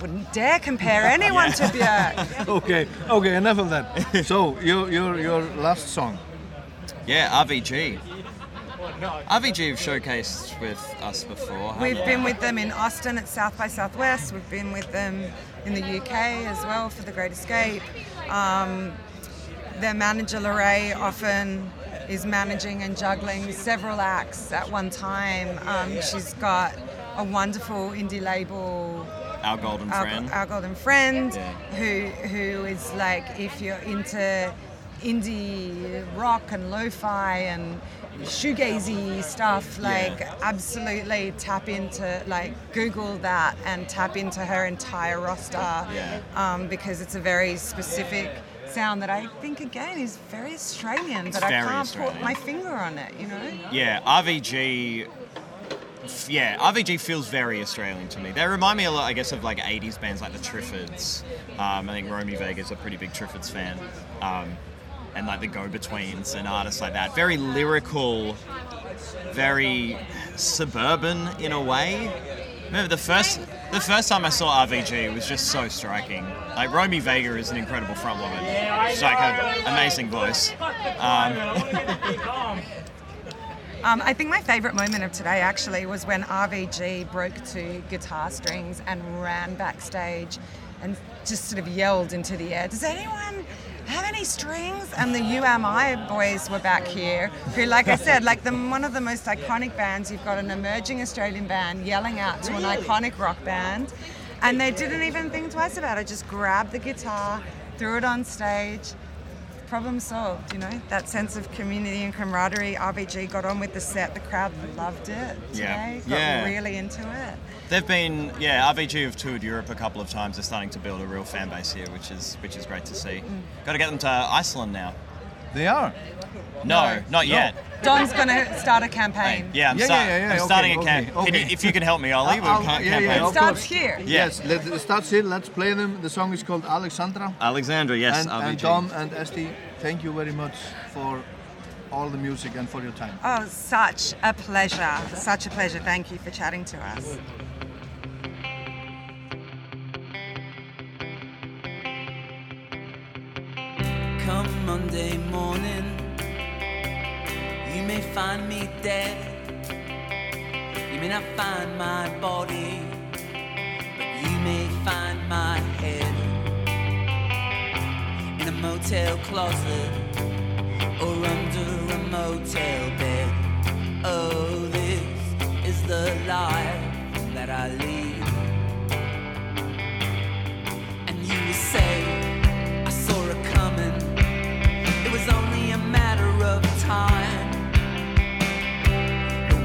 wouldn't dare compare <laughs> anyone to Björk. okay, okay, enough of that. so your your your last song. Yeah, RVG. RVG have showcased with us before. We've been with them in Austin at South by Southwest. We've been with them in the UK as well for the Great Escape. Um, their manager Lorraine often is managing and juggling several acts at one time. Um, she's got a wonderful indie label Our golden our, friend. our golden friend, Yeah. who who is like if you're into indie rock and lo-fi and shoegazy stuff, like Yeah. absolutely tap into like Google that and tap into her entire roster Yeah. um, because it's a very specific sound that I think again is very Australian, It's but I can't put my finger on it, you know. Yeah, RVG. Yeah, RVG feels very Australian to me. They remind me a lot, I guess, of like 80s bands like the Triffids. Um, I think Romy Vager's a pretty big Triffids fan. Um, and like the Go Betweens and artists like that. Very lyrical, very suburban in a way. Remember the first the first time I saw RVG was just so striking. Like Romy Vager is an incredible frontwoman. She's like an amazing voice. Um, <laughs> Um, I think my favourite moment of today actually was when RVG broke to guitar strings and ran backstage and just sort of yelled into the air, Does anyone have any strings? And the You Am I boys were back here, who, like I said, like the, one of the most iconic bands, you've got an emerging Australian band yelling out to an iconic rock band. And they didn't even think twice about it, just grabbed the guitar, threw it on stage, problem solved, you know? That sense of community and camaraderie. RVG got on with the set, the crowd loved it Yeah. today, got Yeah. really into it. They've been, yeah, RVG have toured Europe a couple of times. They're starting to build a real fan base here, which is which is great to see. Mm. Got to get them to Iceland now. They are. No, not yet. Dom's going to start a campaign. Yeah, I'm, Yeah, start- yeah, yeah, I'm okay, starting a okay, camp. Can okay. if you can help me, Ollie, with I'll- ca- yeah, campaign. yeah, of starts course. here. Yes, let, it starts here. Let's play them. The song is called Alexandra. Alexandra, yes, and, and Dom and Esti, thank you very much for all the music and for your time. Oh, such a pleasure. Such a pleasure. Thank you for chatting to us. Come Monday morning, you may find me dead. You may not find my body, but you may find my head in a motel closet or under a motel bed. Oh, this is the life that I lead. And you will say, I saw it coming. It was only a matter of time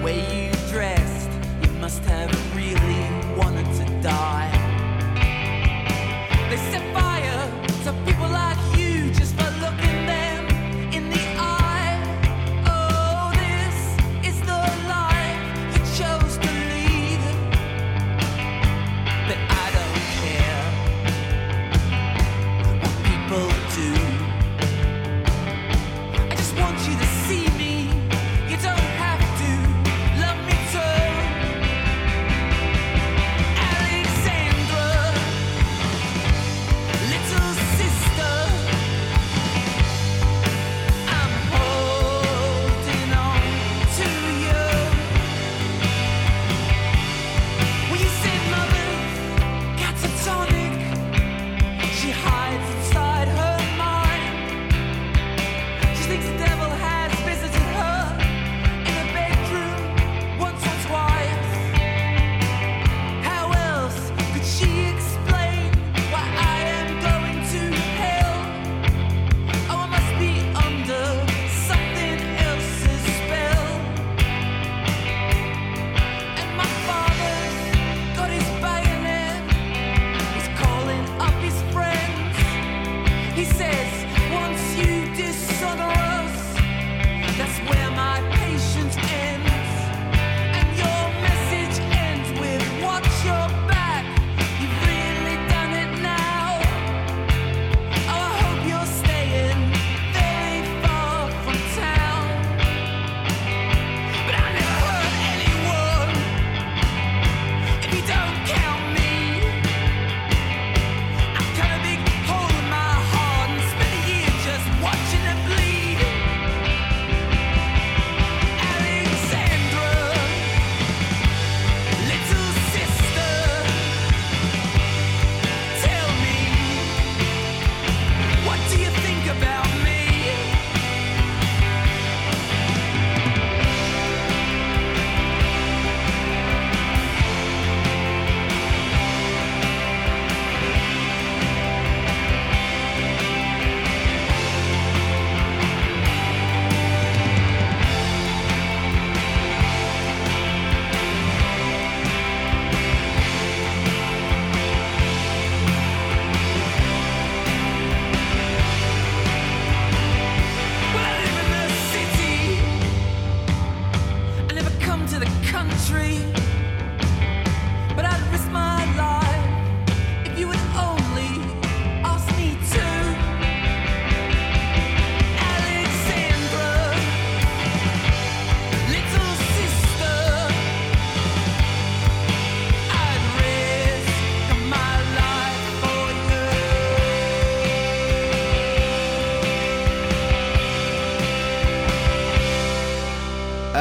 way you dressed, you must have a really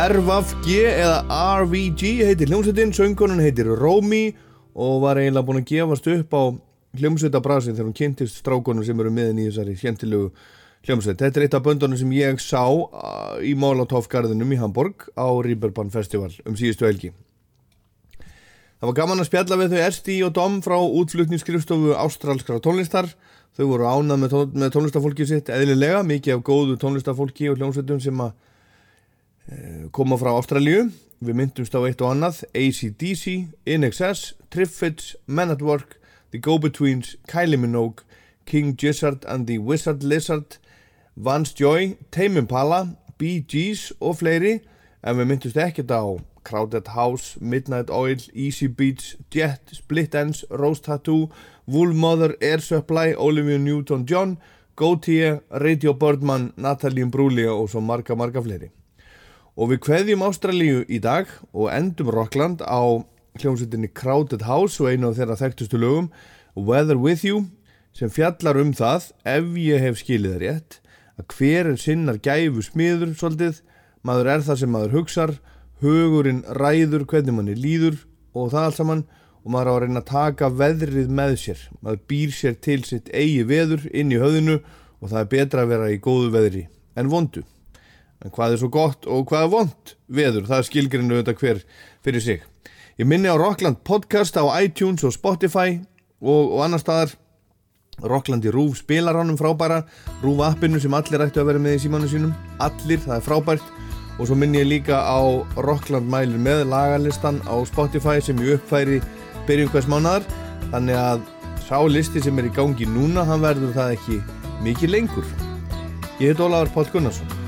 RVG eða RVG heitir hljómsveitin, söngunum heitir Romy og var eiginlega búin að gefast upp á hljómsveitabrasin þegar hún kynntist strákunum sem eru miðin í þessari skemmtilegu hljómsveit. Þetta er eitt af böndunum sem ég sá uh, í Molotov-garðinum í Hamburg á Rieberbahn Festival um síðustu helgi. Það var gaman að spjalla við þau Esti og Dom frá útflutningsskrifstofu ástralskra tónlistar. Þau voru ánað með, tón, með tónlistafólkið sitt eðlilega, mikið af góðu tónlistafólki og hljómsveitum sem að koma frá Ástralíu. Við myndumst á eitt og annað, ACDC, INXS, Triffids, Men at Work, The Go-Betweens, Kylie Minogue, King Gizzard and the Wizard Lizard, Vance Joy, Tame Impala, Bee Gees og fleiri en við myndumst ekkert á Crowded House, Midnight Oil, Easy Beats, Jet, Split Ends, Rose Tattoo, Wool Mother, Air Supply, Olivia Newton-John, Gautier, Radio Birdman, Natalie Imbruglia og svo marga, marga fleiri. Og við kveðjum Ástralíu í dag og endum Rockland á hljómsveitinni Crowded House og einu af þeirra þekktustu lögum, Weather With You, sem fjallar um það, ef ég hef skilið það rétt, að hver er sinnar gæfu smiður svolítið, maður er það sem maður hugsar, hugurinn ræður hvernig manni líður og það allt saman og maður á að reyna að taka veðrið með sér. Maður býr sér til sitt eigi veður inn í höfðinu og það er betra að vera í góðu veðri en vondu en hvað er svo gott og hvað er vond veður, það er skilgrinu þetta hver fyrir sig. Ég minni á Rockland podcast á iTunes og Spotify og, og annar staðar. Rockland í Rúf spilar honum frábæra. Rúf appinu sem allir ættu að vera með í símanu sínum. Allir, það er frábært. Og svo minn ég líka á Rockland mælir með lagalistan á Spotify sem ég uppfæri byrjum hvers mánadar þannig að sá listi sem er í gangi núna hann verður það ekki mikið lengur. Ég heit Ólafur Páll Gunnarsson